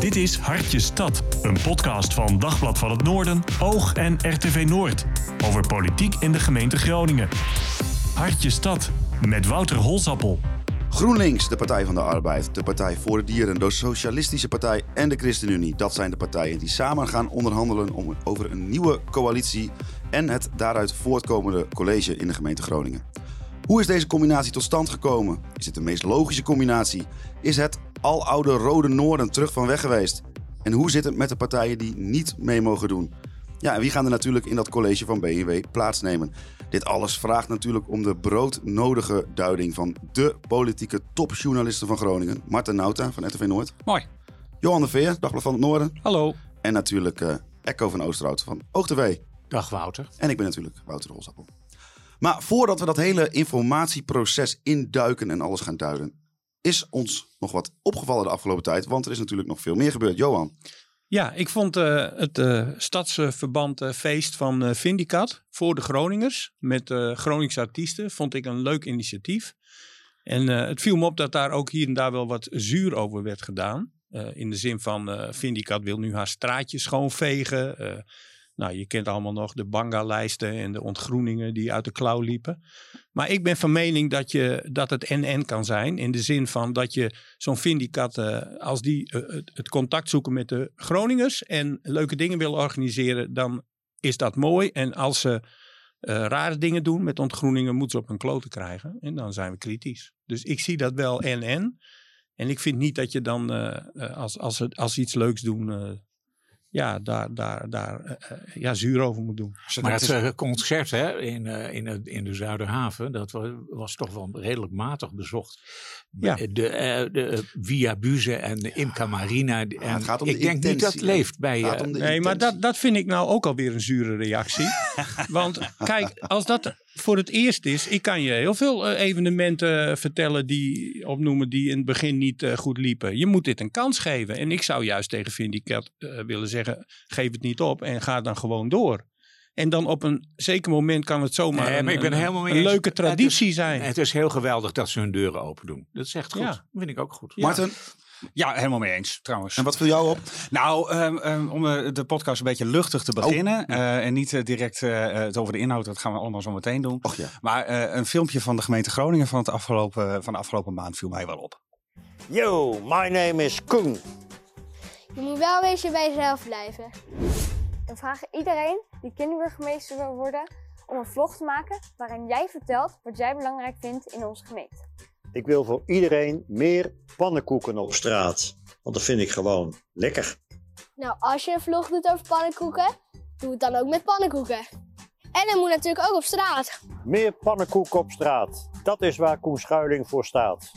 Dit is Hartje Stad, een podcast van Dagblad van het Noorden, Oog en RTV Noord. Over politiek in de gemeente Groningen. Hartje Stad, met Wouter Holsappel. GroenLinks, de Partij van de Arbeid, de Partij voor de Dieren, de Socialistische Partij en de ChristenUnie. Dat zijn de partijen die samen gaan onderhandelen om, over een nieuwe coalitie en het daaruit voortkomende college in de gemeente Groningen. Hoe is deze combinatie tot stand gekomen? Is het de meest logische combinatie? Is het aloude Rode Noorden terug van weg geweest? En hoe zit het met de partijen die niet mee mogen doen? Ja, en wie gaan er natuurlijk in dat college van BNW plaatsnemen? Dit alles vraagt natuurlijk om de broodnodige duiding van de politieke topjournalisten van Groningen. Marten Nauta van RTV Noord. Mooi. Johan de Veer, Dagblad van het Noorden. Hallo. En natuurlijk uh, Echo van Oosterhout van OogTV. Dag Wouter. En ik ben natuurlijk Wouter Holsappel. Maar voordat we dat hele informatieproces induiken en alles gaan duiden, is ons nog wat opgevallen de afgelopen tijd. Want er is natuurlijk nog veel meer gebeurd. Johan. Ja, ik vond uh, het uh, stadsverband uh, feest van Vindicat voor de Groningers met Groningse artiesten vond ik een leuk initiatief. En het viel me op dat daar ook hier en daar wel wat zuur over werd gedaan. in de zin van Vindicat wil nu haar straatjes schoonvegen. Nou, je kent allemaal nog de banga-lijsten en de ontgroeningen die uit de klauw liepen. Maar ik ben van mening dat, je, dat het en-en kan zijn. In de zin van dat je zo'n vindicat, uh, als die uh, het contact zoeken met de Groningers en leuke dingen willen organiseren, dan is dat mooi. En als ze uh, rare dingen doen met ontgroeningen, moeten ze op hun kloten krijgen. En dan zijn we kritisch. Dus ik zie dat wel en-en. En ik vind niet dat je dan, als, als, als iets leuks doen, ja, daar, daar, daar uh, ja, zuur over moet doen. Maar het is... concert hè, in, uh, in, de, in de Zuiderhaven, dat was, was toch wel redelijk matig bezocht. Ja. De, uh, de Via Buze en de Imca Marina. En het gaat om ik de denk niet dat het leeft bij... nee, intentie. maar dat, dat vind ik nou ook alweer een zure reactie. Want kijk, als dat voor het eerst is, ik kan je heel veel uh, evenementen vertellen die opnoemen die in het begin niet uh, goed liepen. Je moet dit een kans geven. En ik zou juist tegen Vindicat uh, willen zeggen, geef het niet op en ga dan gewoon door. En dan op een zeker moment kan het zomaar nee, een, ik ben een, helemaal een leuke traditie het is, zijn. Het is heel geweldig dat ze hun deuren open doen. Dat is echt goed. Ja. Dat vind ik ook goed. Ja. Martin? Ja, helemaal mee eens trouwens. En wat viel jou op? Nou, um, um, om uh, de podcast een beetje luchtig te beginnen. Oh. Uh, en niet uh, direct het over de inhoud, dat gaan we allemaal zo meteen doen. Och, ja. Maar een filmpje van de gemeente Groningen van, het afgelopen, van de afgelopen maand viel mij wel op. Yo, my name is Koen. Je moet wel een beetje bij jezelf blijven. We vragen iedereen die kinderburgemeester wil worden om een vlog te maken waarin jij vertelt wat jij belangrijk vindt in onze gemeente. Ik wil voor iedereen meer pannenkoeken op straat. Want dat vind ik gewoon lekker. Nou, als je een vlog doet over pannenkoeken, doe het dan ook met pannenkoeken. En het moet natuurlijk ook op straat. Meer pannenkoeken op straat. Dat is waar Koen Schuiling voor staat.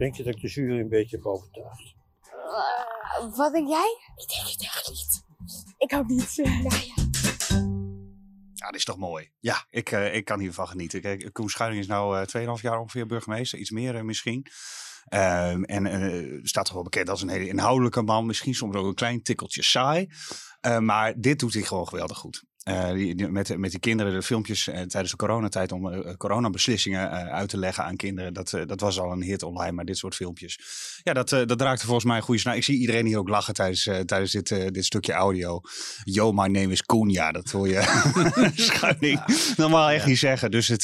Denk je dat ik de jury een beetje heb overtuigd? Uh, wat denk jij? Ik denk het echt niet. Ik hoop niet. nou ja. Ja, dat is toch mooi. Ja, ik, uh, ik kan hiervan genieten. Kijk, Koen Schuiling is nu uh, 2,5 jaar ongeveer burgemeester. Iets meer uh, misschien. Uh, en uh, staat toch wel bekend als een hele inhoudelijke man. Misschien soms ook een klein tikkeltje saai. Uh, maar dit doet hij gewoon geweldig goed. Uh, die, die, met, met die kinderen, de filmpjes uh, tijdens de coronatijd om uh, coronabeslissingen uit te leggen aan kinderen. Dat, dat was al een hit online, maar dit soort filmpjes. Ja, dat, dat raakte volgens mij een goede snaar. Ik zie iedereen hier ook lachen tijdens, tijdens dit, dit stukje audio. Yo, my name is Koen. Ja, dat hoor je schuiling normaal echt ja. niet zeggen. Dus het,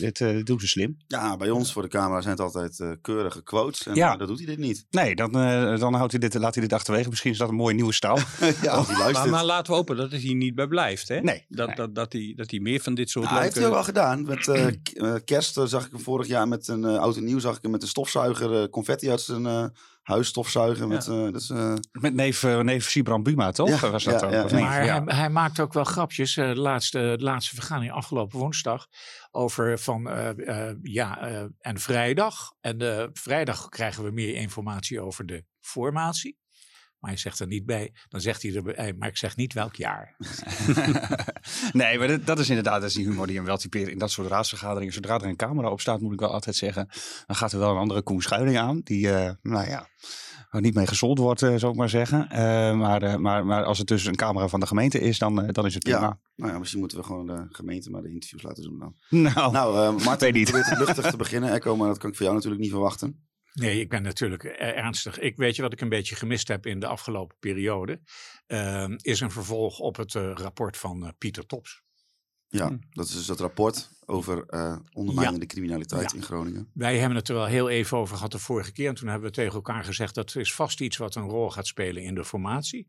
dit doet ze slim. Ja, bij ons voor de camera zijn het altijd keurige quotes. En ja. dat doet hij dit niet. Nee, dan, dan houdt hij dit, laat hij dit achterwege. Misschien is dat een mooie nieuwe stijl. ja, die luistert. Maar, maar laten we hopen dat het hier niet bij blijft. Hè? Nee. Dat, nee. dat, dat, hij, dat hij meer van dit soort nou, leuke... heeft hij ook al gedaan. Met uh, kerst uh, zag ik hem vorig jaar met een uh, oud en nieuw zag ik hem met een stofzuiger confetti uit zijn huis stofzuigen. Met, ja. dus, met neef, neef Sibran Buma, toch? Ja, Was dat ja, ook? ja, Of ja. Maar ja. hij, hij, maakt ook wel grapjes. de, laatste, de laatste vergadering afgelopen woensdag over van ja en vrijdag. En vrijdag krijgen we meer informatie over de formatie. Maar hij zegt er niet bij. Dan zegt hij erbij, maar ik zeg niet welk jaar. nee, maar dat, dat, is inderdaad dat is die humor die hem wel typeert in dat soort raadsvergaderingen. Zodra er een camera op staat, moet ik wel altijd zeggen. Dan gaat er wel een andere Koen Schuiling aan. Die, uh, nou ja, waar niet mee gesold wordt, uh, zou ik maar zeggen. Uh, maar, maar, maar als het dus een camera van de gemeente is, dan, dan is het prima. Ja, nou ja, misschien moeten we gewoon de gemeente maar de interviews laten doen dan. Nou, nou uh, Martin, niet. probeert luchtig te beginnen. Echo, maar dat kan ik van jou natuurlijk niet verwachten. Nee, ik ben natuurlijk eh, ernstig. Ik weet je wat ik een beetje gemist heb in de afgelopen periode. Ehm, is een vervolg op het eh, rapport van eh, Pieter Tops. Ja, Hm. dat is dus dat rapport over eh ondermijnende criminaliteit Ja. in Groningen. Wij hebben het er wel heel even over gehad de vorige keer. En toen hebben we tegen elkaar gezegd dat is vast iets wat een rol gaat spelen in de formatie.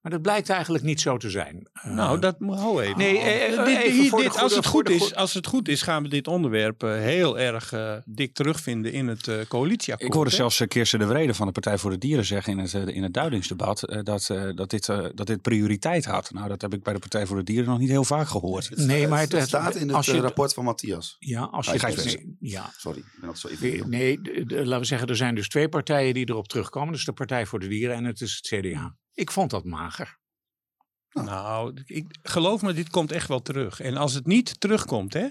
Maar dat blijkt eigenlijk niet zo te zijn. Eh, Nou, dat hou even. Nee, eh, eh, Dit- even dit- als, het goed is, goede- als het goed is, gaan we dit onderwerp eh, heel erg eh, dik terugvinden in het eh coalitieakkoord. Ik hoorde hè? zelfs eh, Kirsten de Vrede van de Partij voor de Dieren zeggen in het, eh, in het duidingsdebat eh, dat, eh, dat, dit, eh, dat dit prioriteit had. Nou, dat heb ik bij de Partij voor de Dieren nog niet heel vaak gehoord. Nee, maar het, het staat in het als je eh, het- rapport van Matthias. Ja, als je nee, ja. Sorry, ik ben altijd zo even. Nee, laten we zeggen, er zijn dus twee partijen die erop terugkomen. Dus de Partij voor de Dieren en het is het CDA. Ik vond dat mager. Nou, ik, geloof me, dit komt echt wel terug. En als het niet terugkomt, hè,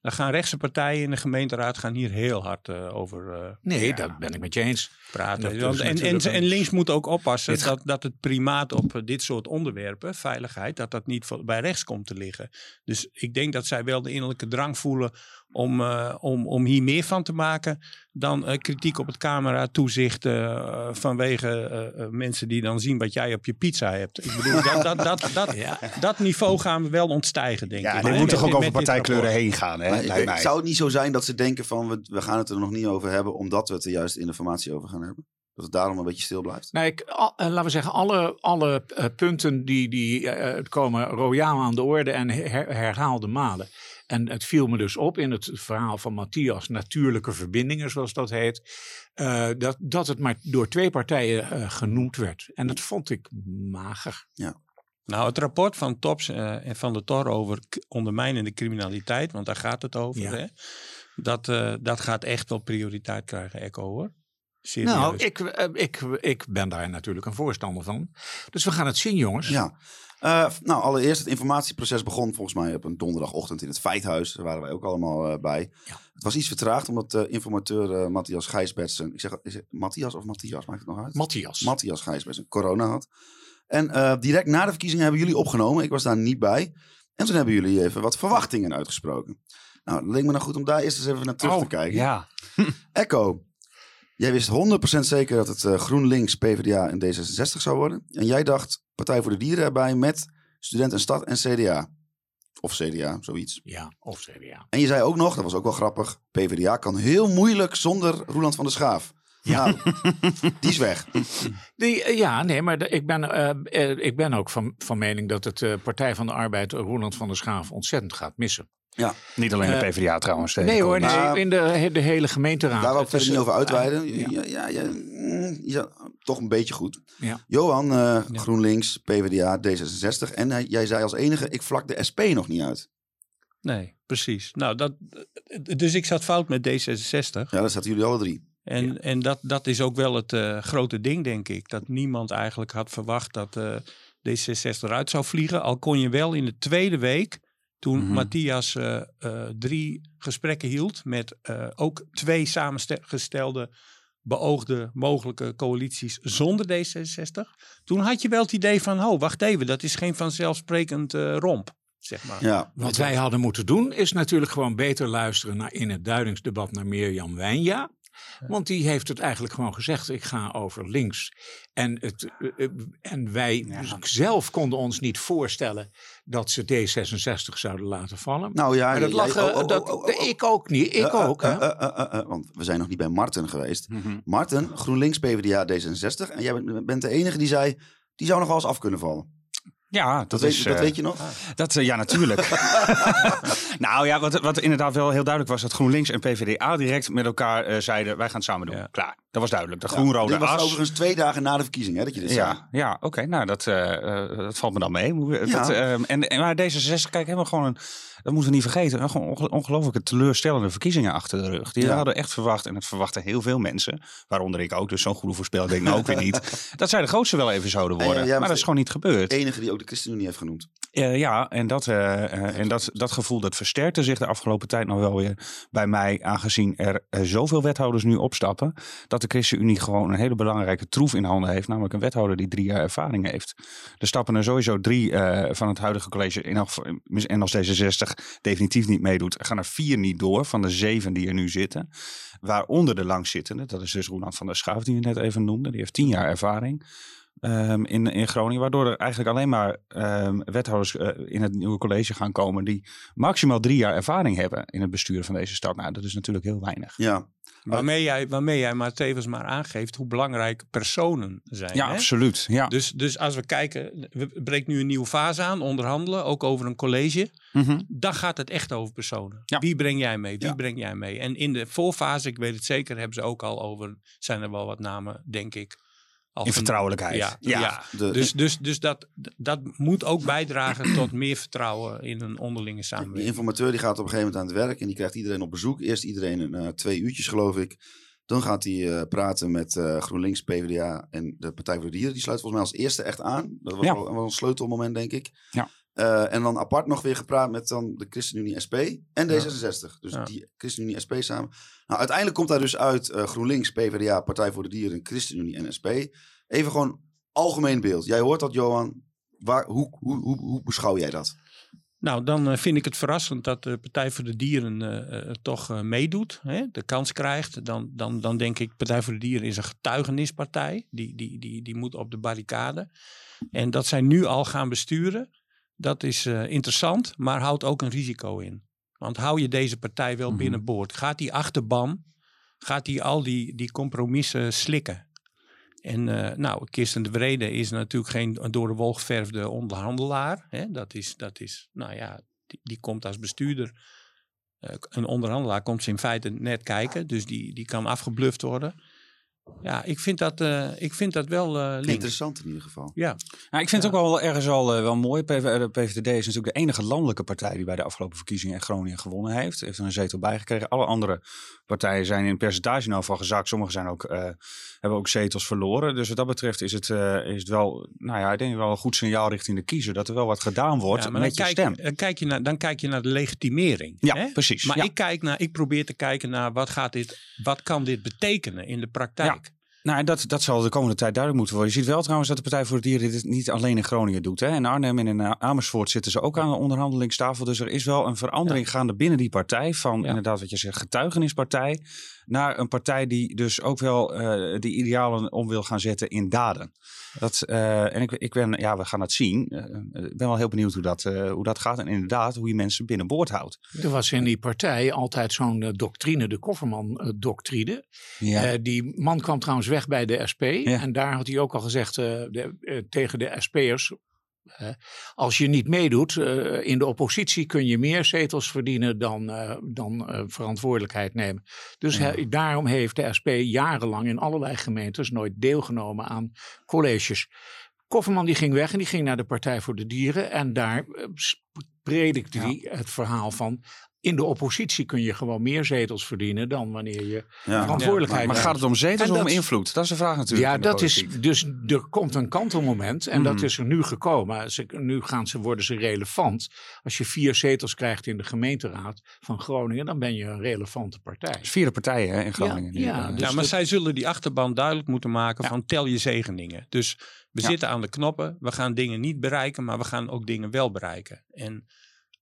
dan gaan rechtse partijen in de gemeenteraad gaan hier heel hard eh, over eh, Nee, dat ben ik met je eens. praten. Dat en, en, links moet ook oppassen Dit- dat, dat het primaat op eh, dit soort onderwerpen, veiligheid, dat dat niet bij rechts komt te liggen. Dus ik denk dat zij wel de innerlijke drang voelen om, eh, om, om hier meer van te maken dan eh, kritiek op het camera-toezicht eh, vanwege eh, eh, mensen die dan zien wat jij op je pizza hebt. Ik bedoel, dat, dat, dat, dat, Ja. dat niveau gaan we wel ontstijgen, denk Ja, ik. dit hè, moet toch ook over partijkleuren heen gaan, hè? Maar ik- lijkt mij. zou het niet zo zijn dat ze denken van we, we gaan het er nog niet over hebben omdat we het er juist in de formatie over gaan hebben? Dat het daarom een beetje stil blijft? Nou, ik, al- laten we zeggen, alle, alle punten die, die komen royaal aan de orde en her- herhaalde malen. En het viel me dus op in het verhaal van Matthias, natuurlijke verbindingen zoals dat heet, eh, dat, dat het maar door twee partijen eh, genoemd werd. En dat vond ik mager. Nou, het rapport van Tops eh, en van de Tor over ondermijnende criminaliteit, want daar gaat het over, Ja. hè? Dat, dat gaat echt wel prioriteit krijgen, Echo hoor. Serieus. Nou, ik, ik, ik ben daar natuurlijk een voorstander van. Dus we gaan het zien, jongens. Ja. Eh, nou, allereerst, het informatieproces begon volgens mij op een donderdagochtend in het Feithuis. Daar waren wij ook allemaal eh, bij. Ja. Het was iets vertraagd omdat de informateur eh, Matthias Gijsbertsen... Ik zeg, is het Matthias of Matthias? Maakt het nog uit? Matthias. Matthias Gijsbertsen corona had. En eh, direct na de verkiezingen hebben jullie opgenomen. Ik was daar niet bij. En toen hebben jullie even wat verwachtingen uitgesproken. Nou, het leek me nou goed om daar eerst eens even naar terug te kijken. Ja, Echo, jij wist 100% zeker dat het eh, GroenLinks, PvdA en D66 zou worden. En jij dacht Partij voor de Dieren erbij met Student en Stad en CDA. Of CDA, zoiets. Ja, of CDA. En je zei ook nog, dat was ook wel grappig, PvdA kan heel moeilijk zonder Roeland van der Schaaf. Ja. Nou, die is weg. Die, eh, ja, nee, maar de- ik, ben, eh, eh, ik ben ook van, van mening dat het Partij van de Arbeid Roeland van der Schaaf ontzettend gaat missen. Niet alleen de Eh, PvdA trouwens. Nee hoor, nee, in de, de hele gemeenteraad. Daar wil ik verder niet over eh, uitweiden. ja. Ja, ja, ja, mm, ja, toch een beetje goed. Ja. Johan, eh, GroenLinks, PvdA, D66. En jij zei als enige, ik vlak de SP nog niet uit. Nee, precies. Nou, dat, dus ik zat fout met D66. Ja, dat zaten jullie alle drie. En, en dat, dat is ook wel het eh, grote ding, denk ik. Dat niemand eigenlijk had verwacht dat eh D66 eruit zou vliegen. Al kon je wel in de tweede week, toen Mhm. Matthias eh, eh, drie gesprekken hield met eh, ook twee samengestelde beoogde mogelijke coalities zonder D66. Toen had je wel het idee van, oh, wacht even, dat is geen vanzelfsprekend eh, romp, zeg maar. Ja, Wat wij hadden moeten doen is natuurlijk gewoon beter luisteren naar, in het duidingsdebat naar Mirjam Wijnja. Want die heeft het eigenlijk gewoon gezegd, ik ga over links. En, het, eh, eh, en wij dus zelf konden ons niet voorstellen dat ze D66 zouden laten vallen. nou ja. maar dat lag, oh, eh, oh, oh, dat, oh, ik ook niet, ik Eh, eh, ook. eh, eh, eh, eh, want we zijn nog niet bij Marten geweest. Mhm. Marten, GroenLinks, PvdA, D66. En jij bent de enige die zei, die zou nog wel eens af kunnen vallen. Ja, dat, Dat, is, weet, dat eh, weet je nog? Dat, eh, ja, natuurlijk. nou ja, wat, wat inderdaad wel heel duidelijk was, dat GroenLinks en PvdA direct met elkaar eh, zeiden, wij gaan het samen doen. Ja. Klaar, dat was duidelijk. De Ja, groen-rode dit was as. overigens twee dagen na de verkiezing hè, dat je dit zei. Ja, ja oké. Nou, dat, eh, eh, dat valt me dan mee. Ja. Dat, ehm, en, en, maar D66, kijk, hebben gewoon een, dat moeten we niet vergeten, een gewoon onge- ongelooflijke teleurstellende verkiezingen achter de rug. Die Ja. hadden echt verwacht, en dat verwachten heel veel mensen, waaronder ik ook, dus zo'n goede voorspeller ben ik nou ook weer niet, dat zij de grootste wel even zouden En, worden. eh, jij maar bent dat is gewoon niet gebeurd. De enige die ook de ChristenUnie heeft genoemd. Ja, en, dat, en dat, dat gevoel dat versterkte zich de afgelopen tijd nog wel weer bij mij. Aangezien er zoveel wethouders nu opstappen. Dat de ChristenUnie gewoon een hele belangrijke troef in handen heeft. Namelijk een wethouder die drie jaar ervaring heeft. Er stappen er sowieso drie eh, van het huidige college. En als D66 definitief niet meedoet, gaan er vier niet door van de zeven die er nu zitten. Waaronder de langzittende, dat is dus Roland van der Schaaf die je net even noemde. Die heeft tien jaar ervaring ehm, in, in Groningen. Waardoor er eigenlijk alleen maar ehm, wethouders eh, in het nieuwe college gaan komen die maximaal drie jaar ervaring hebben in het besturen van deze stad. Nou, dat is natuurlijk heel weinig. Ja, Waarmee jij, waarmee jij maar tevens maar aangeeft hoe belangrijk personen zijn. Ja, hè? absoluut. Ja. Dus, dus als we kijken, we breken nu een nieuwe fase aan, onderhandelen, ook over een college. Mhm. Dan gaat het echt over personen. Ja. Wie breng jij mee? Wie Ja. breng jij mee? En in de voorfase, ik weet het zeker, hebben ze ook al over, zijn er wel wat namen, denk ik. In vertrouwelijkheid. Ja, Ja. ja. de, Dus, dus, dus dat, dat moet ook bijdragen tot meer vertrouwen in een onderlinge Die samenwerking. informateur die gaat op een gegeven moment aan het werk en die krijgt iedereen op bezoek. Eerst iedereen een, eh, twee uurtjes, geloof ik. Dan gaat hij eh, praten met eh, GroenLinks, PvdA en de Partij voor de Dieren. Die sluit volgens mij als eerste echt aan. Dat was Ja. wel, wel een sleutelmoment, denk ik. Ja. Eh, en dan apart nog weer gepraat met dan de ChristenUnie SP en Ja. D66. Dus Ja. die ChristenUnie SP samen. Nou, uiteindelijk komt daar dus uit eh, GroenLinks, PvdA, Partij voor de Dieren, ChristenUnie en SP. Even gewoon algemeen beeld. Jij hoort dat, Johan. Waar, hoe, hoe, hoe, hoe beschouw jij dat? Nou, dan eh, vind ik het verrassend dat de Partij voor de Dieren toch meedoet, hè, de kans krijgt. Dan, dan, dan denk ik, Partij voor de Dieren is een getuigenispartij. Die, die, die, die moet op de barricade. En dat zij nu al gaan besturen, dat is eh, interessant, maar houdt ook een risico in. Want hou je deze partij wel Mhm. binnenboord? Gaat die achterban, gaat die al die, die compromissen slikken? En eh, nou, Kirsten de Vrede is natuurlijk geen door de wol geverfde onderhandelaar. Hè? Dat, is, dat is, nou ja, die, die komt als bestuurder. eh, een onderhandelaar komt ze in feite net kijken, dus die, die kan afgebluft worden. Ja, ik vind dat, eh, ik vind dat wel eh link. Interessant in ieder geval. Ja, Nou, ik vind het ook wel ergens al eh, wel mooi. PV, de PVDD is natuurlijk de enige landelijke partij die bij de afgelopen verkiezingen in Groningen gewonnen heeft. Heeft er een zetel bijgekregen. Alle andere partijen zijn in percentage nou van gezakt. Sommigen zijn ook, eh, hebben ook zetels verloren. Dus wat dat betreft is het, eh, is het wel, nou ja, ik denk wel een goed signaal richting de kiezer. Dat er wel wat gedaan wordt ja maar dan met je kijk, stem. dan, kijk je naar, dan kijk je naar de legitimering. Ja, hè? precies. Maar ja. ik, kijk naar, ik probeer te kijken naar wat, gaat dit, wat kan dit betekenen in de praktijk. Nou, dat, dat zal de komende tijd duidelijk moeten worden. Je ziet wel trouwens dat de Partij voor de Dieren dit niet alleen in Groningen doet. Hè. In Arnhem en in eh, Amersfoort zitten ze ook aan de onderhandelingstafel. Dus er is wel een verandering gaande binnen die partij. Van Ja. inderdaad wat je zegt, getuigenispartij. Naar een partij die dus ook wel eh, die idealen om wil gaan zetten in daden. Dat, eh, en ik, ik ben, ja, we gaan het zien. Ik ben wel heel benieuwd hoe dat, hoe dat gaat. En inderdaad, hoe je mensen binnenboord houdt. Er was in die partij altijd zo'n doctrine, de Kofferman-doctrine. Ja. Die man kwam trouwens weg bij de SP. En daar had hij ook al gezegd eh, de, eh, tegen de SP'ers. als je niet meedoet eh, in de oppositie kun je meer zetels verdienen dan, dan verantwoordelijkheid nemen. Dus hij- daarom heeft de SP jarenlang in allerlei gemeentes nooit deelgenomen aan colleges. Kofferman die ging weg en die ging naar de Partij voor de Dieren. En daar predikte hij het verhaal van... in de oppositie kun je gewoon meer zetels verdienen... dan wanneer je Ja. verantwoordelijkheid maar neemt. gaat het om zetels En of om invloed? Dat is de vraag natuurlijk. Ja, dat is dus er komt een kantelmoment en dat Mhm. is er nu gekomen. Ze, nu gaan ze, worden ze relevant. Als je vier zetels krijgt in de gemeenteraad van Groningen, dan ben je een relevante partij. Is vierde partijen hè, in Groningen. ja, Eh, dus ja, maar dat- zij zullen die achterban duidelijk moeten maken van tel je zegeningen. Dus we Ja. zitten aan de knoppen. We gaan dingen niet bereiken, maar we gaan ook dingen wel bereiken. En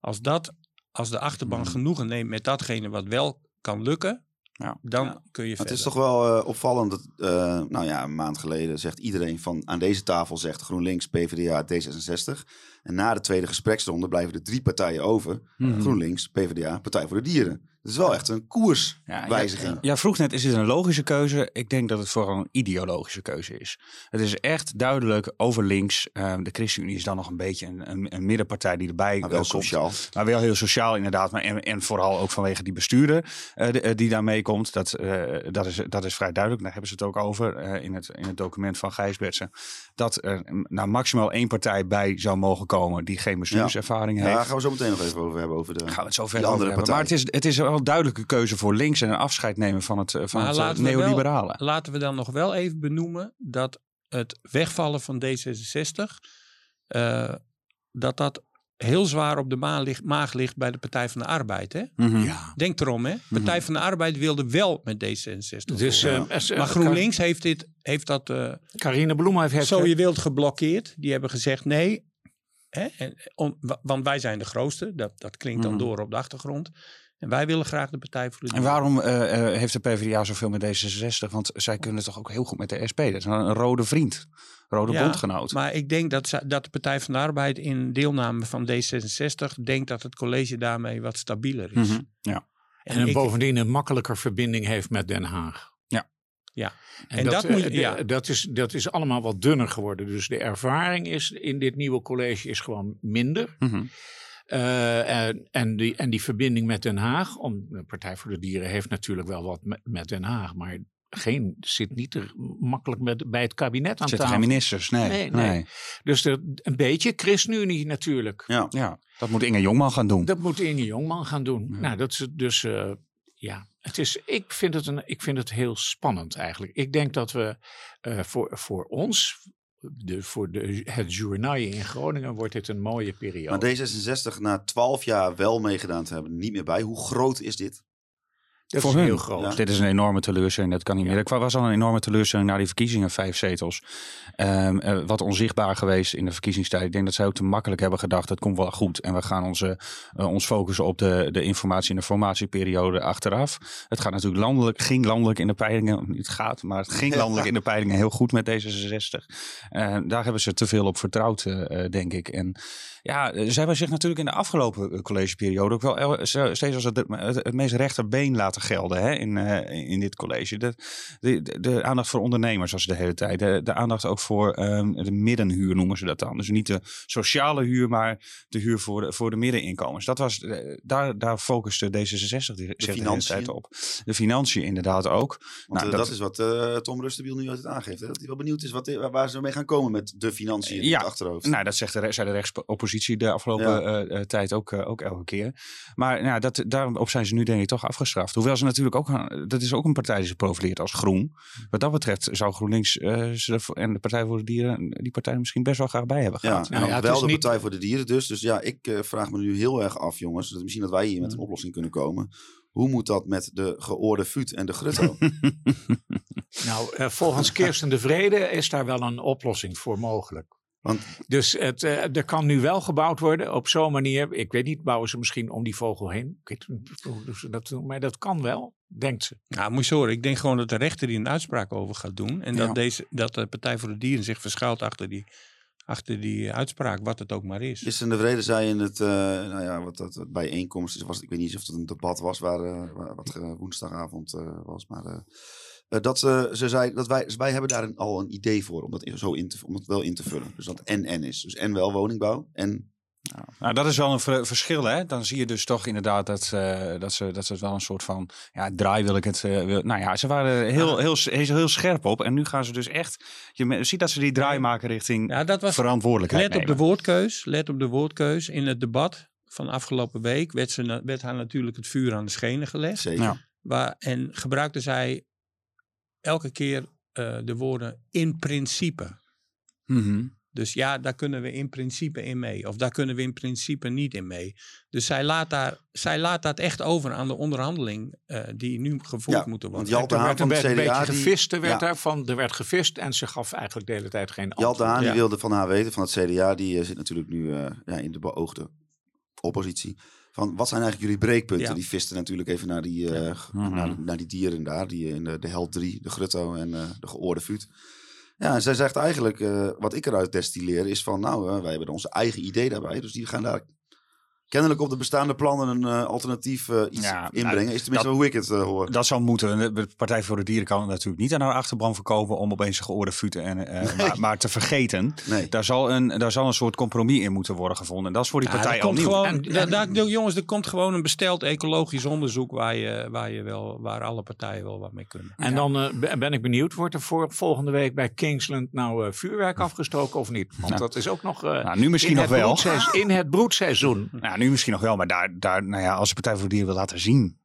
als, dat, als de achterban Hmm. genoegen neemt met datgene wat wel kan lukken, Ja. dan Ja. kun je Het verder. is toch wel eh, opvallend dat, eh, nou ja, een maand geleden zegt iedereen van aan deze tafel zegt GroenLinks, PvdA, D66. En na de tweede gespreksronde blijven er drie partijen over. Mhm. GroenLinks, PvdA, Partij voor de Dieren. Het is wel echt een koerswijziging. Ja, vroeg net, is dit een logische keuze? Ik denk dat het vooral een ideologische keuze is. Het is echt duidelijk over links. Ehm, de ChristenUnie is dan nog een beetje een, een, een middenpartij die erbij Maar wel eh, komt. sociaal. Maar wel heel sociaal inderdaad. Maar en, en vooral ook vanwege die bestuurder eh, de- eh, die daarmee komt. Dat, eh, dat, is, dat is vrij duidelijk. Daar hebben ze het ook over eh, in, het, in het document van Gijs Bertsen. Dat er nou, maximaal één partij bij zou mogen komen die geen bestuurservaring Ja, heeft. daar gaan we zo meteen nog even over hebben. Over de, Gaan we het zo verder andere partij. Maar het is, het is wel een duidelijke keuze voor links en een afscheid nemen van het, eh, van Maar het eh, laten we wel- neoliberale. Laten we dan nog wel even benoemen dat het wegvallen van D66, eh, dat dat heel zwaar op de maag ligt, maag ligt bij de Partij van de Arbeid. Hè? Mhm. Ja. Denk erom, hè? Partij van de Arbeid wilde wel met D66. Dus, Ja. maar GroenLinks heeft, dit, heeft dat eh, Carine Bloem heeft... zo je wilt geblokkeerd. Die hebben gezegd nee. Hè? En, want wij zijn de grootste. Dat, dat klinkt dan Mhm. door op de achtergrond. En wij willen graag de Partij voor de En waarom eh, eh, heeft de PvdA zoveel met D66? Want zij kunnen toch ook heel goed met de SP. Dat is een, rode vriend. Rode Ja, bondgenoot. Maar ik denk dat, ze- dat de Partij van de Arbeid in deelname van D66 denkt dat het college daarmee wat stabieler is. Mhm. Ja. En, ik- bovendien een makkelijker verbinding heeft met Den Haag. Ja. Ja. En, En dat, dat moet eh, ja. dat, is, dat is allemaal wat dunner geworden. Dus de ervaring is in dit nieuwe college is gewoon minder. Mhm. Eh, en, en, die, en die verbinding met Den Haag, om, de Partij voor de Dieren heeft natuurlijk wel wat met, met Den Haag, maar geen, zit niet er makkelijk met, bij het kabinet aan Zitten tafel. geen ministers, nee. Nee, nee. nee. Dus er, een beetje ChristenUnie natuurlijk. Ja. Ja, dat moet Inge Jongman gaan doen. Dat moet Inge Jongman gaan doen. Ja. Nou, dat is dus, eh, ja, het is, ik, vind het een, ik vind het heel spannend eigenlijk. Ik denk dat we eh, voor, voor ons, de, voor de, het journaal in Groningen, wordt dit een mooie periode. Maar D66 na 12 jaar wel meegedaan te hebben, niet meer bij. Hoe groot is dit? Dat voor is hun. heel groot. Ja. Dit is een enorme teleurstelling, dat kan niet meer. Er was al een enorme teleurstelling na die verkiezingen, vijf zetels. Ehm, eh, wat onzichtbaar geweest in de verkiezingstijd. Ik denk dat zij ook te makkelijk hebben gedacht, het komt wel goed. En we gaan onze, eh, ons focussen op de, de informatie- en de formatieperiode achteraf. Het gaat natuurlijk landelijk, ging landelijk in de peilingen, niet gaat, maar het ging landelijk in de peilingen heel goed met D66. Eh, daar hebben ze te veel op vertrouwd, denk ik. En ja, eh, zij hebben zich natuurlijk in de afgelopen eh, collegeperiode ook wel steeds als het, het, meest rechterbeen laten gelden hè, in, eh, in dit college. De, de, de, de aandacht voor ondernemers was de hele tijd. De, de aandacht ook voor ehm, de middenhuur noemen ze dat dan. Dus niet de sociale huur, maar de huur voor de, voor de middeninkomens. Dat was, daar, daar focuste D66 zich de hele tijd op. De financiën inderdaad ook. Want Nou, dat, dat- is wat Tom Rustenbiel nu altijd aangeeft. Hè? Dat hij wel benieuwd is wat, waar- ze mee gaan komen met de financiën in Ja. het achterhoofd. Nou, dat zegt de, zei de rechtsoppositie de afgelopen Ja. eh, eh, tijd ook, eh, ook elke keer. Maar nou, dat, daarop zijn ze nu denk ik toch afgestraft. Hoewel ze natuurlijk ook, dat is ook een partij die zich profileert als groen. Wat dat betreft zou GroenLinks eh, ze en de Partij voor de Dieren die partij misschien best wel graag bij hebben Ja, gehad. en Nou dan ja, het wel de niet- Partij voor de Dieren dus. Dus ja, ik eh, vraag me nu heel erg af, jongens. Dat misschien dat wij hier met een oplossing kunnen komen. Hoe moet dat met de geoorde Vuut en de Grutto? Nou, eh, volgens Kirsten de Vrede is daar wel een oplossing voor mogelijk. Want Dus het, eh, er kan nu wel gebouwd worden op zo'n manier. Ik weet niet, bouwen ze misschien om die vogel heen? Ik weet dat doen, maar dat kan wel, denkt ze. Nou, moet je horen. Ik denk gewoon dat de rechter die een uitspraak over gaat doen. En dat, Ja. deze, dat de Partij voor de Dieren zich verschuilt achter die, achter die uitspraak, wat het ook maar is. Kirsten de Vrede zei in het, eh, nou ja, wat dat wat bijeenkomst is, was, ik weet niet of het een debat was, waar, eh, wat eh, woensdagavond eh, was, maar eh, eh, dat ze, ze zei dat wij, wij hebben daar een, al een idee voor om dat zo in te, om het wel in te vullen. Dus dat en-en is. Dus en wel woningbouw en Nou, dat is wel een ver- verschil, hè? Dan zie je dus toch inderdaad dat, eh, dat, ze, dat ze het wel een soort van... Ja, draai wil ik het... eh, wil- nou ja, ze waren heel, heel, heel, heel scherp op. En nu gaan ze dus echt... Je ziet dat ze die draai maken richting Ja, dat was, verantwoordelijkheid let op de woordkeus. Let op de woordkeus. In het debat van afgelopen week werd, ze, werd haar natuurlijk het vuur aan de schenen gelegd. zeker. Ja. Waar, en gebruikte zij elke keer eh, de woorden in principe. Mhm. Dus ja, daar kunnen we in principe in mee. Of daar kunnen we in principe niet in mee. Dus zij laat, daar, zij laat dat echt over aan de onderhandeling eh, die nu gevoerd Ja, moeten want worden. Jalte er Haan werd van een, beetje die- gevist, er werd ja. daarvan, er werd gevist en ze gaf eigenlijk de hele tijd geen antwoord. Jalte Haan die Ja. wilde van haar weten, van het CDA, die eh, zit natuurlijk nu eh, ja, in de beoogde oppositie. Van wat zijn eigenlijk jullie breekpunten? Ja. Die visten natuurlijk even naar die, eh, Mhm. naar, naar die dieren daar, die in de, de Held 3, de Grutto en eh, de geoorde Vuut. Ja, en zij zegt eigenlijk, eh, wat ik eruit destilleer, is van nou, eh, wij hebben onze eigen idee daarbij. Dus die gaan daar kennelijk op de bestaande plannen een eh, alternatief eh, iets Ja, inbrengen. nou, is tenminste dat- hoe ik het eh, hoor. Dat zou moeten. De Partij voor de Dieren kan het natuurlijk niet aan haar achterban verkopen om opeens geoorde futen en, eh, maar, maar te vergeten. Nee. Daar zal, een, daar zal een soort compromis in moeten worden gevonden. En dat is voor die Ja, partij er al komt nieuw. gewoon, En- daar- jongens, er komt gewoon een besteld ecologisch onderzoek waar, je, waar, je wel, waar alle partijen wel wat mee kunnen. En dan ben- ik benieuwd, wordt er voor, volgende week bij Kingsland nou eh, vuurwerk afgestoken of niet? Want Nou. dat is ook nog eh, nou, nu misschien in, nog het wel. broedseizoen, in het broedseizoen. Nou, nu misschien nog wel, maar daar, daar, nou ja, als de Partij voor de Dieren wil laten zien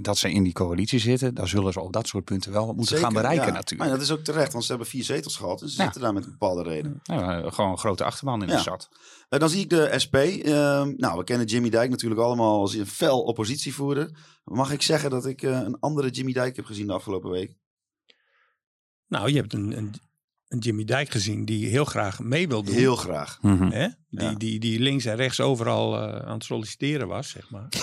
dat ze in die coalitie zitten, dan zullen ze op dat soort punten wel wat moeten Zeker, gaan bereiken ja. natuurlijk. Maar dat is ook terecht, want ze hebben vier zetels gehad. En ze Ja. zitten daar met een bepaalde reden. Ja, gewoon een grote achterban in de Ja. stad. Eh, dan zie ik de SP. Ehm, nou, we kennen Jimmy Dijk natuurlijk allemaal als een fel oppositievoerder. Mag ik zeggen dat ik eh, een andere Jimmy Dijk heb gezien de afgelopen week? Nou, je hebt een, een, een Jimmy Dijk gezien die heel graag mee wil doen. Heel graag. Hè? Die, Ja. die, die links en rechts overal eh, aan het solliciteren was, zeg maar.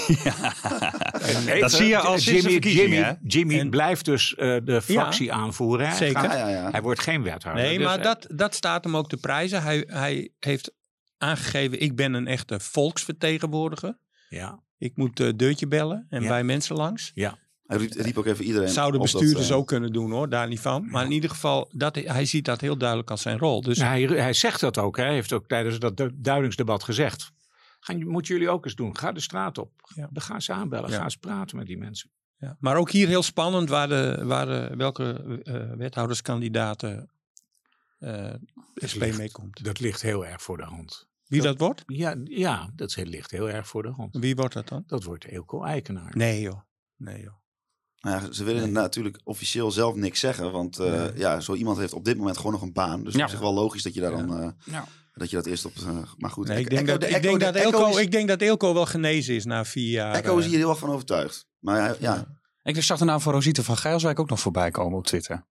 Hey, dat zie je al sinds de Jimmy, Jimmy? Jimmy En- blijft dus eh, de fractie aanvoeren. Hij, Zeker. gaat- Ja, ja, ja. hij wordt geen wethouder. Nee, Dus, maar eh, dat, dat staat hem ook te prijzen. Hij, hij heeft aangegeven, ik ben een echte volksvertegenwoordiger. Ja, Ik moet eh deurtje bellen en Ja. bij mensen langs. Hij riep, riep ook even iedereen Zou de op dat, bestuurders eh, ook kunnen doen hoor, daar niet van. Maar in ieder geval, dat, hij ziet dat heel duidelijk als zijn rol. Dus hij, hij zegt dat ook. hè. Hij heeft ook tijdens dat du- duidingsdebat gezegd. Gaan, moeten jullie ook eens doen. Ga de straat op. Ja. Dan gaan ze aanbellen. Ja. Ga eens praten met die mensen. Ja, maar ook hier heel spannend waar de, waar de, welke eh, wethouderskandidaten eh SP ligt- meekomt. Dat ligt heel erg voor de hand. Wie dat wordt? Ja, ja dat ligt heel erg voor de hand. Wie wordt dat dan? Dat wordt Eelco Eikenaar. Nee joh. Nee joh. Nou ja, ze willen natuurlijk officieel zelf niks zeggen. Want eh, Nee. ja, zo iemand heeft op dit moment gewoon nog een baan. Dus Ja. op zich wel logisch dat je daar Ja. dan... eh, Ja. dat je dat eerst op... eh, maar goed. Nee, ik, denk dat, de ik, denk de dat Echo Elko, is- ik denk dat Elko wel genezen is na vier jaar. Echo is hier heel erg van overtuigd. Maar hij- ja, Ik zag de naam van Rosita van Geilswijk ook nog voorbij komen op Twitter.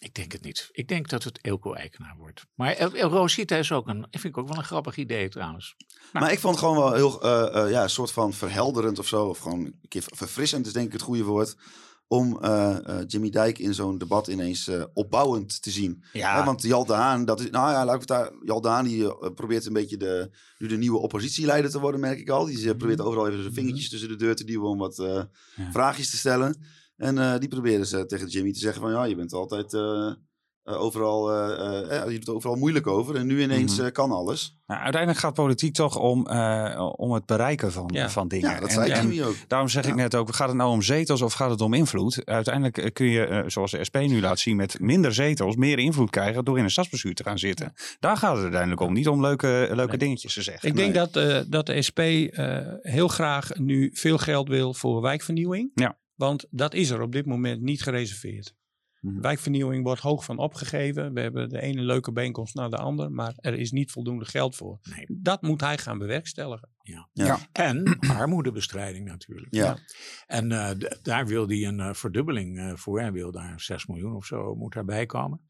Ik denk het niet. Ik denk dat het Eelco Eikenaar wordt. Maar El, El Rosita is ook een, vind ik ook wel een grappig idee trouwens. Maar ik vond het gewoon wel heel, eh, eh, ja, een soort van verhelderend of zo. Of gewoon een keer verfrissend is denk ik het goede woord. Om eh, Jimmy Dijk in zo'n debat ineens opbouwend te zien. Ja, Hè, want Jal de Haan, dat is, nou ja, laat ik het daar. Jal de Haan die probeert een beetje de, nu de nieuwe oppositieleider te worden, merk ik al. Die eh, probeert overal even zijn vingertjes tussen de deur te duwen om wat Ja. vraagjes te stellen. En eh, die proberen ze tegen Jimmy te zeggen van ja, je bent altijd eh, eh, overal, eh, eh, je doet er overal moeilijk over. En nu ineens Mhm. kan alles. nou, uiteindelijk gaat politiek toch om, eh, om het bereiken van, Ja. van dingen. Ja, dat zei en Jimmy ook. Daarom zeg ik net ook, gaat het nou om zetels of gaat het om invloed? Uiteindelijk kun je, zoals de SP nu laat zien, met minder zetels meer invloed krijgen door in een stadsbestuur te gaan zitten. Daar gaat het uiteindelijk om, niet om leuke, leuke Nee. dingetjes te zeggen. Ik denk Nee. dat, eh, dat de SP eh, heel graag nu veel geld wil voor wijkvernieuwing. Ja. Want dat is er op dit moment niet gereserveerd. Mhm. Wijkvernieuwing wordt hoog van opgegeven. We hebben de ene leuke bijeenkomst na de ander, maar er is niet voldoende geld voor. Nee. Dat moet hij gaan bewerkstelligen. Ja. En armoedebestrijding natuurlijk. Ja. En eh, d- daar wil hij een eh, verdubbeling eh, voor. Hij wil daar 6 miljoen of zo moet daarbij komen.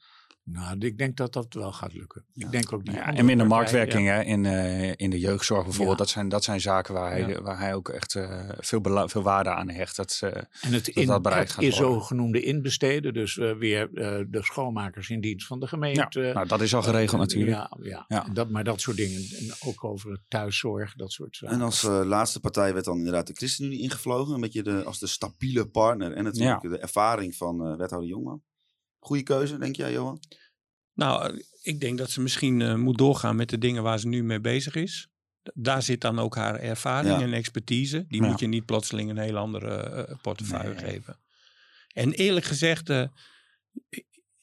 Nou, ik denk dat dat wel gaat lukken. Ik denk ook die Ja, andere en minder marktwerking hè, in, eh, in de jeugdzorg bijvoorbeeld. Ja. Dat, zijn, dat zijn zaken waar hij, Ja. waar hij ook echt eh, veel, veel waarde aan hecht. Dat, eh, En het, dat in, dat bereikt het gaat is zogenoemde inbesteden. Dus weer eh, de schoonmakers in dienst van de ja, gemeente. nou, dat is al geregeld natuurlijk. Ja, ja. Ja. Dat, maar dat soort dingen. En ook over thuiszorg, dat soort zaken. En als eh, laatste partij werd dan inderdaad de ChristenUnie ingevlogen. Een beetje de, als de stabiele partner. En natuurlijk de ervaring van eh, wethouder Jongman. Goede keuze, denk jij, Johan? Nou, eh, ik denk dat ze misschien eh, moet doorgaan met de dingen waar ze nu mee bezig is. Daar zit dan ook haar ervaring Ja. en expertise. Die Ja. moet je niet plotseling een heel andere eh, portefeuille Nee. geven. En eerlijk gezegd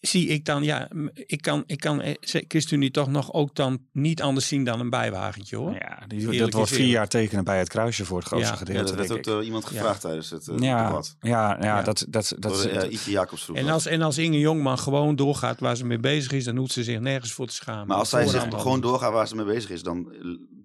zie ik dan, ja, ik kan, ik kan eh, ChristenUnie toch nog ook dan niet anders zien dan een bijwagentje hoor. Ja, die, dat wordt vier jaar tekenen bij het kruisje voor het grootste Ja. Ja, gedeelte. dat werd ook iemand gevraagd tijdens het eh, ja, debat. ja, ja, Ja. dat, dat, dat, Door dat, Ietje Jacobs vroeg En als, en als Inge Jongman gewoon doorgaat waar ze mee bezig is, dan hoeft ze zich nergens voor te schamen. Maar als zij al gewoon niet. doorgaan waar ze mee bezig is, dan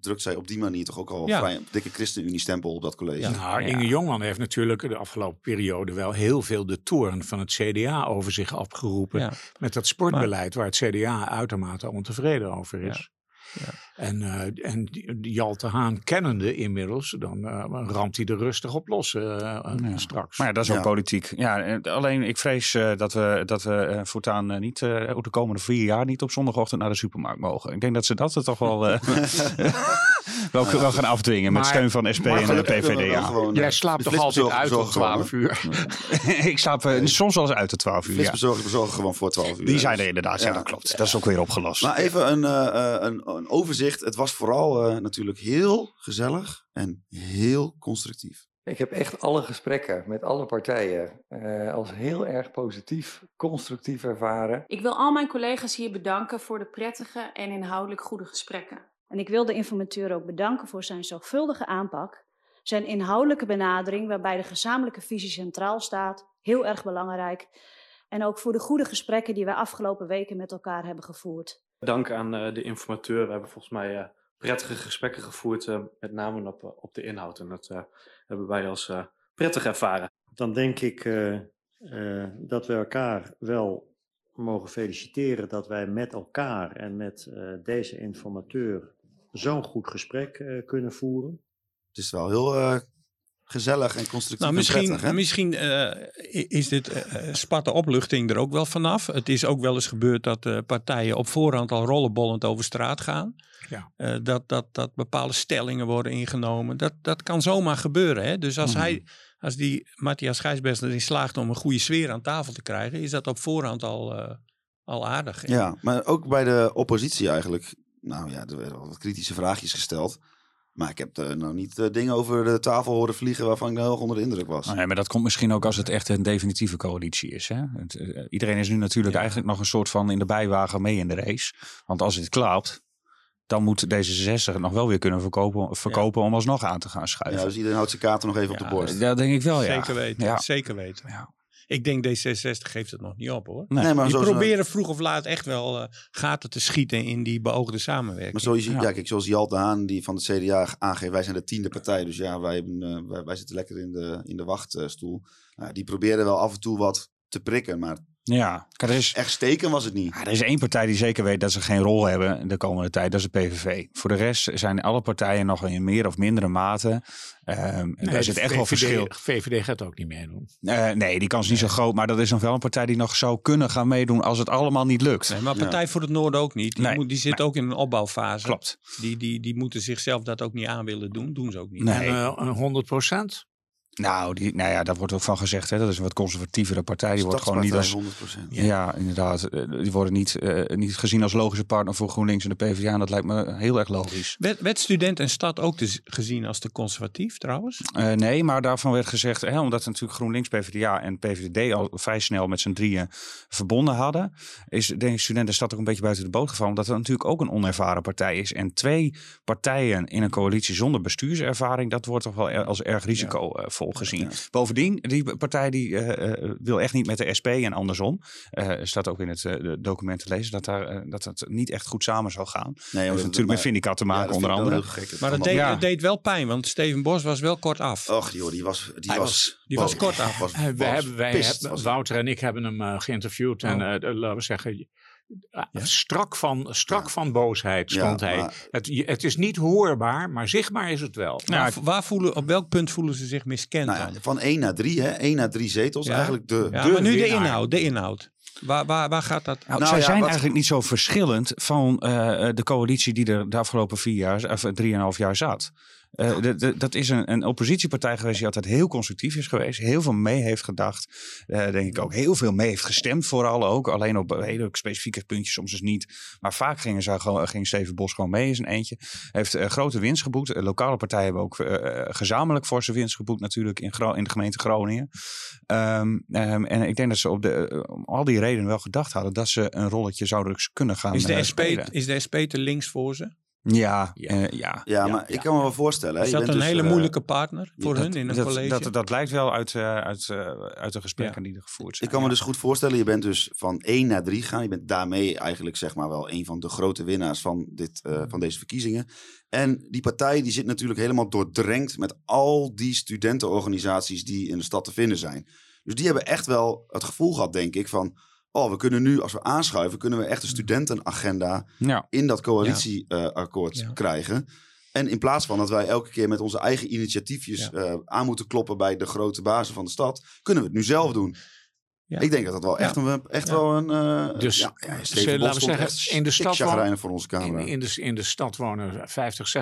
drukt zij op die manier toch ook al Ja. vrij een dikke ChristenUnie-stempel op dat college. Ja. Nou, Ja. Inge Jongman heeft natuurlijk de afgelopen periode wel heel veel de toorn van het CDA over zich afgeroepen. Ja. Met dat sportbeleid waar het CDA uitermate ontevreden over is. Ja. En, eh en Jalte Haan kennende inmiddels, dan eh, ramt hij er rustig op los eh, Ja. straks. Maar ja, dat is ook Ja. politiek. Ja, alleen ik vrees eh, dat we, dat we eh, voortaan niet, eh, de komende vier jaar niet op zondagochtend naar de supermarkt mogen. Ik denk dat ze dat er toch wel, eh, wel, wel gaan afdwingen met Maar- steun van SP en de we PVDA. gewoon, Jij eh, slaapt toch altijd uit om bezorgen 12 uur? ik slaap eh, soms wel eens uit de 12 uur. Ja. Flitsbezorgers bezorgen gewoon voor 12 uur. Die zijn er inderdaad, ja, Ja. dat klopt. Dat is ook weer opgelost. Maar even een, eh, eh, een, een overzicht. Het was vooral eh, natuurlijk heel gezellig en heel constructief. Ik heb echt alle gesprekken met alle partijen eh, als heel erg positief, constructief ervaren. Ik wil al mijn collega's hier bedanken voor de prettige en inhoudelijk goede gesprekken. En ik wil de informateur ook bedanken voor zijn zorgvuldige aanpak Zijn inhoudelijke benadering, waarbij de gezamenlijke visie centraal staat, heel erg belangrijk. En ook voor de goede gesprekken die wij afgelopen weken met elkaar hebben gevoerd. Dank aan uh, de informateur. We hebben volgens mij uh, prettige gesprekken gevoerd, uh, met name op, op de inhoud. En dat hebben wij als prettig ervaren. Dan denk ik dat we elkaar wel mogen feliciteren dat wij met elkaar en met deze informateur zo'n goed gesprek kunnen voeren. Het is wel heel gezellig en constructief nou, misschien, en prettig, hè? Misschien uh, is dit uh, spat de opluchting er ook wel vanaf. Het is ook wel eens gebeurd dat uh, partijen op voorhand al rollenbollend over straat gaan. Ja. dat, dat, dat bepaalde stellingen worden ingenomen. Dat, dat kan zomaar gebeuren. Hè? Dus als, Mhm. hij, als die Matthias Gijsbers erin slaagt om een goede sfeer aan tafel te krijgen, is dat op voorhand al, al aardig. hè? Ja, maar ook bij de oppositie eigenlijk. Nou ja, er werden wel wat kritische vraagjes gesteld. Maar ik heb er nou niet uh, dingen over de tafel horen vliegen waarvan ik nou heel erg onder de indruk was. Nee, maar dat komt misschien ook als het echt een definitieve coalitie is. Hè? Het, uh, iedereen is nu natuurlijk ja. eigenlijk nog een soort van in de bijwagen mee in de race. Want als het klapt, dan moet D66 nog wel weer kunnen verkopen, verkopen ja. om alsnog aan te gaan schuiven. Ja, dus iedereen houdt zijn kaarten nog even ja, op de borst. Dat denk ik wel, ja. Zeker weten, zeker weten. Ik denk D66 geeft het nog niet op hoor. Nee, maar die zoals proberen vroeg of laat echt wel uh, gaten te schieten in die beoogde samenwerking. Maar zoals, ja. ja kijk, zoals Jalt de Haan die van het CDA aangeeft, wij zijn de tiende partij. Dus ja, wij, hebben, uh, wij, wij, zitten lekker in de, in de wachtstoel. Uh, die proberen wel af en toe wat te prikken, maar ja, er is, echt steken was het niet. Ja, er is één partij die zeker weet dat ze geen rol hebben de komende tijd. Dat is de PVV. Voor de rest zijn alle partijen nog in meer of mindere mate. Um, nee, daar zit echt VVD, wel verschil. VVD gaat ook niet meedoen. Uh, nee, die kans is niet zo groot. Maar dat is nog wel een partij die nog zou kunnen gaan meedoen als het allemaal niet lukt. Nee, maar Partij ja. voor het Noorden ook niet. Die, nee, moet, die zit nee. ook in een opbouwfase. Klopt. Die, die, die moeten zichzelf dat ook niet aan willen doen. Doen ze ook niet. Nee. En uh, 100 procent? Nou, die, nou ja, daar wordt ook van gezegd. Hè, dat is een wat conservatievere partij. Die wordt gewoon niet als. 100%. Ja, inderdaad. Die worden niet, uh, niet gezien als logische partner voor GroenLinks en de PvdA. En dat lijkt me heel erg logisch. Werd, werd student en stad ook te, gezien als te conservatief trouwens? Uh, nee, maar daarvan werd gezegd, hè, omdat natuurlijk GroenLinks, PvdA en PVD al vrij snel met z'n drieën verbonden hadden, is denk ik student en stad ook een beetje buiten de boot gevallen. Omdat het natuurlijk ook een onervaren partij is. En twee partijen in een coalitie zonder bestuurservaring, dat wordt toch wel als erg risicovol ja. Gezien. Ja. Bovendien, die partij die uh, wil echt niet met de SP en andersom. Uh, staat ook in het uh, document te lezen dat, daar, dat het niet echt goed samen zou gaan. Nee, dat heeft natuurlijk met Vindicat te maken, ja, onder andere. Maar het deed, ja. deed, wel pijn, want Steven Bos was wel kort af. Och joh, die was, die was, was, die was kort af. Was, wij hebben, wij pist, hebben, Wouter en ik hebben hem uh, geïnterviewd. Oh. En laten we zeggen, ja? strak, van, strak ja. van boosheid stond ja, hij. Maar... Het, het, is niet hoorbaar, maar zichtbaar is het wel. Nou, waar, waar voelen, op welk punt voelen ze zich miskend nou van 1 naar 3, hè? 1 naar 3 zetels. Eigenlijk de, ja, de maar nu winnaar. de inhoud, de inhoud. Waar, waar, waar gaat dat? Nou, nou zij zijn wat... eigenlijk niet zo verschillend van uh, de coalitie die er de afgelopen vier jaar, of drieënhalf jaar zat. Uh, de, de, dat is een, een, oppositiepartij geweest die altijd heel constructief is geweest. Heel veel mee heeft gedacht. Uh, denk ik ook heel veel mee heeft gestemd vooral ook. Alleen op hele specifieke puntjes, soms dus niet. Maar vaak gingen ze, ging Steven Bos gewoon mee in zijn eentje. Heeft uh, grote winst geboekt. lokale partijen hebben ook gezamenlijk voor zijn winst geboekt natuurlijk in, in de gemeente Groningen. Um, um, en ik denk dat ze op de, om al die redenen wel gedacht hadden dat ze een rolletje zouden kunnen gaan is de SP, spelen. Is de SP te links voor ze? Ja, ja. Uh, ja. ja, maar ja. ik kan me wel voorstellen. Is je dat bent een dus, hele uh, moeilijke partner voor dat, hun in een dat, college? Dat, dat blijkt wel uit, uh, uit, uit de gesprekken die er gevoerd zijn. Ik kan me dus goed voorstellen, je bent dus van 1 naar 3 gegaan. Je bent daarmee eigenlijk zeg maar wel een van de grote winnaars van, dit, van deze verkiezingen. En die partij die zit natuurlijk helemaal doordrenkt met al die studentenorganisaties die in de stad te vinden zijn. Dus die hebben echt wel het gevoel gehad, denk ik, van oh, we kunnen nu, als we aanschuiven, kunnen we echt een studentenagenda ja. in dat coalitieakkoord ja. uh, krijgen. En in plaats van dat wij elke keer met onze eigen initiatiefjes ja. uh, aan moeten kloppen bij de grote bazen van de stad, kunnen we het nu zelf doen. Ja. Ik denk dat dat wel echt, een, echt wel een. Uh, dus ja, ja, laten we zeggen, in de stad wonen, voor onze camera. In, in, de, in de stad wonen 50,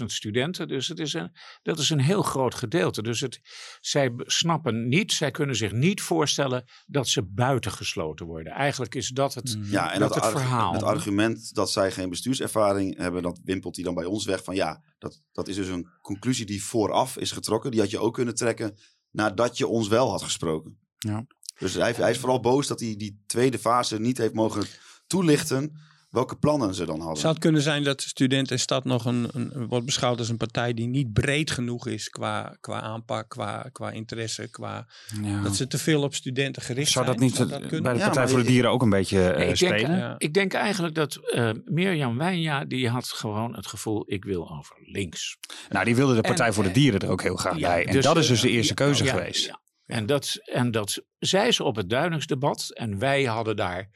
60.000 studenten. Dus het is een, dat is een heel groot gedeelte. Dus het, zij snappen niet, zij kunnen zich niet voorstellen dat ze buitengesloten worden. Eigenlijk is dat het, ja, en dat dat het verhaal. Het argument dat zij geen bestuurservaring hebben, dat wimpelt hij dan bij ons weg van ja, dat, dat is dus een conclusie die vooraf is getrokken. Die had je ook kunnen trekken nadat je ons wel had gesproken. Ja. Dus hij, hij, is vooral boos dat hij die tweede fase niet heeft mogen toelichten. welke plannen ze dan hadden. Zou het kunnen zijn dat Student en Stad nog een, een, wordt beschouwd als een partij die niet breed genoeg is qua, qua aanpak, qua, qua interesse, qua Ja. dat ze te veel op studenten gericht Zou dat zijn? niet Zou dat kunnen? bij de Partij voor de Dieren ook een beetje eh, ik, denk, spelen? Ja. ik denk eigenlijk dat eh Mirjam Wijnja, die had gewoon het gevoel, ik wil over links. Nou, die wilde de Partij En, voor de eh, Dieren er ook heel graag Ja, bij. En dus, dat is dus de eerste ja, keuze ja, geweest. En, dat, en dat zei ze op het Duiningsdebat. En wij hadden daar.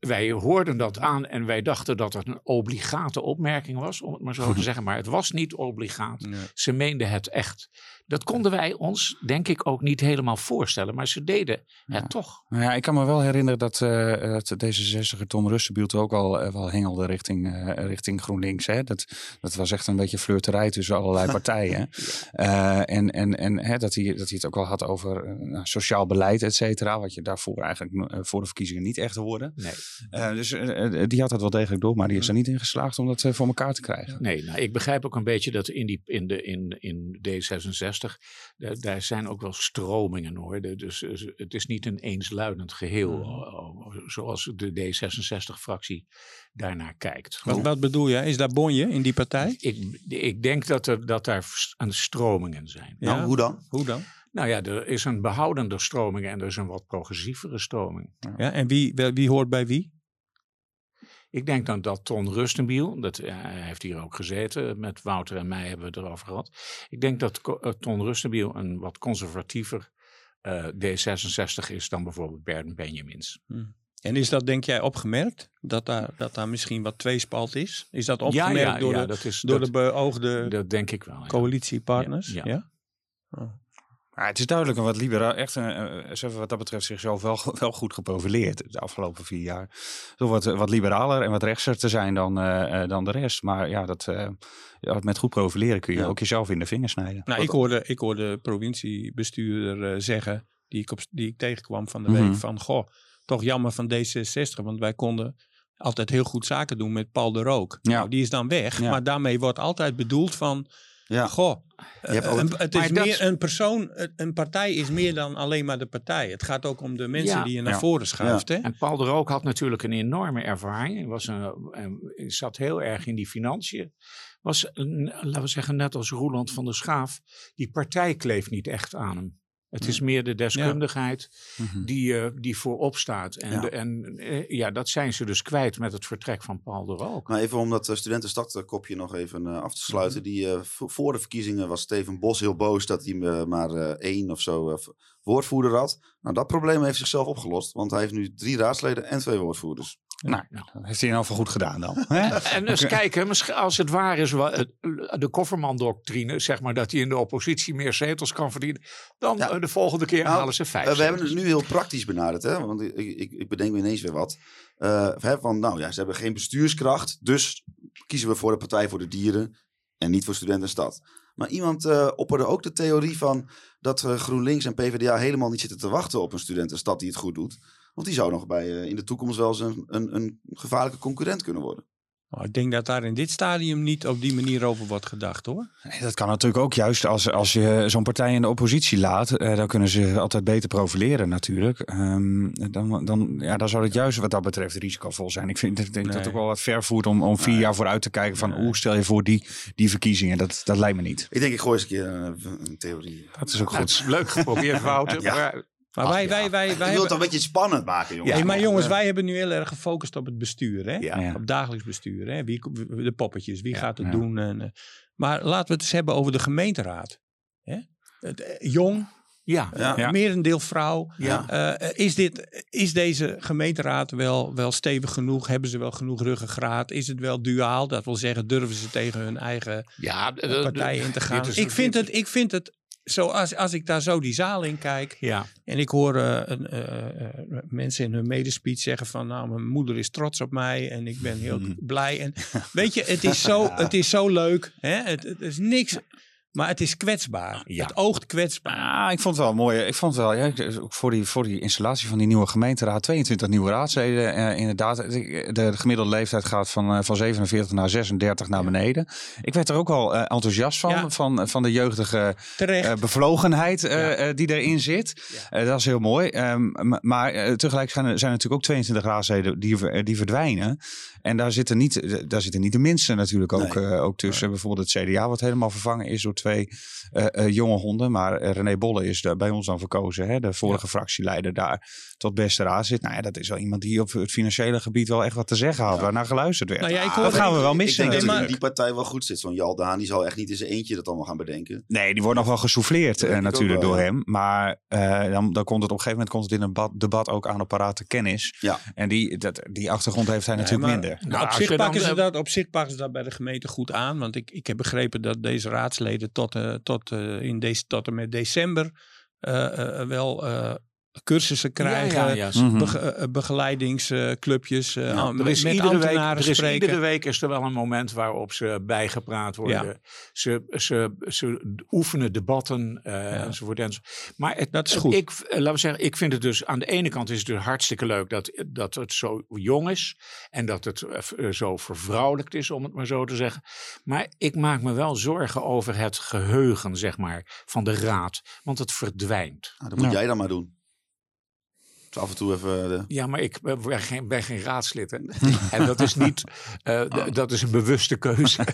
Wij hoorden dat aan en wij dachten dat het een obligate opmerking was, om het maar zo te zeggen. Maar het was niet obligaat. Nee. Ze meende het echt. Dat konden wij ons, denk ik, ook niet helemaal voorstellen. Maar ze deden het toch. Nou ja, ik kan me wel herinneren dat eh het D66er Tom Rustenbielt ook al eh, wel hengelde richting, eh, richting GroenLinks. Hè? Dat, dat was echt een beetje flirterij tussen allerlei partijen. En en, en hè, dat, hij, dat hij het ook wel had over nou, sociaal beleid, et cetera. Wat je daarvoor eigenlijk voor de verkiezingen niet echt hoorde. Nee. Dus die had dat wel degelijk door, maar die is er niet in geslaagd om dat voor elkaar te krijgen. Nee, nou, ik begrijp ook een beetje dat in, die, in, de, in, in D66, daar, daar zijn ook wel stromingen hoor. De- Dus eh, het is niet een eensluidend geheel, eh, zoals de D66-fractie daarnaar kijkt. Wat, wat bedoel je? Is daar bonje in die partij? Ik, ik denk dat, er, dat daar een stromingen zijn. Nou, hoe dan? Hoe dan? Nou ja, er is een behoudender stroming en er is een wat progressievere stroming. Ja, en wie, wie hoort bij wie? Ik denk dan dat Ton Rustenbiel, dat, ja, hij heeft hier ook gezeten, met Wouter en mij hebben we het erover gehad. Ik denk dat eh, Ton Rustenbiel een wat conservatiever eh, D66 is dan bijvoorbeeld Bernd Benjamins. En is dat denk jij opgemerkt? Dat daar, dat daar misschien wat tweespalt is? Is dat opgemerkt ja, door, ja, de, dat is- door dat- de beoogde Dat denk ik wel. ja. coalitieparters? Ja, Ja, ja. Maar het is duidelijk een wat liberaal, echt een, eh, hebben wat dat betreft zichzelf wel, wel goed geprofileerd de afgelopen vier jaar. Door wat, wat liberaler en wat rechtser te zijn dan, eh, eh, dan de rest. Maar ja, dat, eh, met goed profileren kun je Ja. ook jezelf in de vingers snijden. Nou, ik hoorde, ik hoorde de provinciebestuurder eh, zeggen, die ik, op, die ik tegenkwam van de Mhm. week, van goh, toch jammer van D66, want wij konden altijd heel goed zaken doen met Paul de Rook. Ja. Nou, die is dan weg, Ja. maar daarmee wordt altijd bedoeld van, Ja. goh, Je hebt eh, ook- een, het is meer een persoon, een- partij is meer dan alleen maar de partij. Het gaat ook om de mensen Ja. die je naar Ja. voren schuift. Hè? En Paul de Rook had natuurlijk een enorme ervaring. Hij was een, hij zat heel erg in die financiën. Was, een, laten we zeggen, net als Roeland van der Schaaf. Die partij kleeft niet echt aan hem. Het is meer de deskundigheid Mhm. die, eh, die voorop staat. En, Ja. de- en eh, ja, dat zijn ze dus kwijt met het vertrek van Paul de Rook. Nou, even om dat uh, studentenstadkopje nog even eh, af te sluiten. Die, eh, voor de verkiezingen was Steven Bos heel boos dat hij eh, maar eh, één of zo eh, woordvoerder had. Nou, dat probleem heeft zichzelf opgelost. Want hij heeft nu drie raadsleden en twee woordvoerders. Nou, dat heeft hij in ieder geval goed gedaan dan. hè? En dus kijken, als het waar is, het- de Kofferman-doctrine, zeg maar dat hij in de oppositie meer zetels kan verdienen, dan Ja. eh, de volgende keer Nou, halen ze vijf. Eh, we hebben het nu heel praktisch benaderd, hè? want ik, ik, ik bedenk me ineens weer wat. Eh, van, nou ja, ze hebben geen bestuurskracht, dus kiezen we voor de Partij voor de Dieren en niet voor Student en Stad. Maar iemand eh opperde ook de theorie van dat eh, GroenLinks en PvdA helemaal niet zitten te wachten op een Student en Stad die het goed doet. Want die zou nog bij, eh, in de toekomst wel eens een, een, een gevaarlijke concurrent kunnen worden. Nou, ik denk dat daar in dit stadium niet op die manier over wordt gedacht hoor. Nee, dat kan natuurlijk ook juist als, als je zo'n partij in de oppositie laat. eh, dan kunnen ze altijd beter profileren natuurlijk. Ehm, dan, dan, ja, dan zou het juist wat dat betreft risicovol zijn. Ik, vind, ik denk dat Nee. het ook wel wat ver voert om, om vier jaar vooruit te kijken van hoe stel je voor die, die verkiezingen. Dat, dat lijkt me niet. Ik denk, ik gooi eens een keer een, een theorie. Dat is ook Ja, goed. is leuk geprobeerd, Wouter. Ja. maar Maar Ach, wij, ja. wij, wij, wij ik wil hebben- het een beetje spannend maken, jongens. Nee, maar jongens, Eh, wij hebben nu heel erg gefocust op het bestuur. Hè? Ja. Ja. Op dagelijks bestuur. Hè? Wie, de poppetjes, wie Ja, gaat het ja. doen? En, eh, maar laten we het eens hebben over de gemeenteraad. Hè? Het, eh, jong, ja, Ja. Ja. merendeel vrouw. ja. Eh, is, dit, is deze gemeenteraad wel, wel stevig genoeg? Hebben ze wel genoeg ruggengraat? Is het wel duaal? Dat wil zeggen, durven ze tegen hun eigen ja partij in te gaan? Ik vind het, ik vind het zo, als, als ik daar zo die zaal in kijk. Ja, En ik hoor eh, een, eh, eh, mensen in hun medespeech zeggen van... nou, mijn moeder is trots op mij en ik ben heel blij. En weet je, het is zo, het is zo leuk. Hè? Het, het is niks, Maar het is kwetsbaar. Het oogt kwetsbaar. Ah, ik vond het wel mooi. Ik vond het wel, ja, ook voor die, voor die installatie van die nieuwe gemeenteraad, 22 nieuwe raadsleden. eh, inderdaad, de, de gemiddelde leeftijd gaat van, eh, van 47 naar 36 naar beneden. Ik werd er ook wel eh, enthousiast van, Ja. van, van de jeugdige eh, bevlogenheid eh, eh, die erin zit. Eh, dat is heel mooi. Ehm, maar eh, tegelijk zijn er, zijn er natuurlijk ook 22 raadsleden die, die verdwijnen. En daar zitten niet, eh, daar zitten niet de minste natuurlijk ook, eh, ook tussen. Bijvoorbeeld het CDA, wat helemaal vervangen is door twee eh, eh, jonge honden. Maar eh, René Bolle is daar bij ons dan verkozen. Hè? De vorige fractieleider daar tot beste raad zit. Nou ja, dat is wel iemand die op het financiële gebied wel echt wat te zeggen had. Waarnaar geluisterd werd. Nou ja, ik Ah, dat gaan we wel Ik missen. denk dat natuurlijk. hij in die partij wel goed zit. Zo'n Jaldaan, die zal echt niet in zijn eentje dat allemaal gaan bedenken. Nee, die wordt nog wel gesouffleerd ik natuurlijk wel, door ja. hem. Maar eh, dan, dan komt het op een gegeven moment komt het in een debat, debat ook aan op parate kennis. Ja. En die, dat, die achtergrond heeft hij Nee, natuurlijk maar- minder. Nou, op, zich pakken ze dat, op zich pakken ze dat bij de gemeente goed aan. Want ik, ik heb begrepen dat deze raadsleden tot, eh, tot, eh, in deze, tot en met december eh, wel cursussen krijgen. ja, ja. Mhm. bege- eh, begeleidingsclubjes. eh, aan- Er is, met iedere week, er is iedere week is er wel een moment waarop ze bijgepraat worden. Ja. Ze, ze, ze oefenen debatten eh, enzovoort, enzovoort. Maar het, Dat is goed. Ik, laten we zeggen, ik vind het dus aan de ene kant is het dus hartstikke leuk dat, dat het zo jong is. En dat het zo vervrouwelijkt is, om het maar zo te zeggen. Maar ik maak me wel zorgen over het geheugen, zeg maar, van de raad. Want het verdwijnt. Nou, dat moet Ja. jij dan maar doen. Af en toe even... eh, de- Ja, maar ik ben ben geen, ben geen raadslid. hè. en dat is niet, eh, d- dat is een bewuste keuze.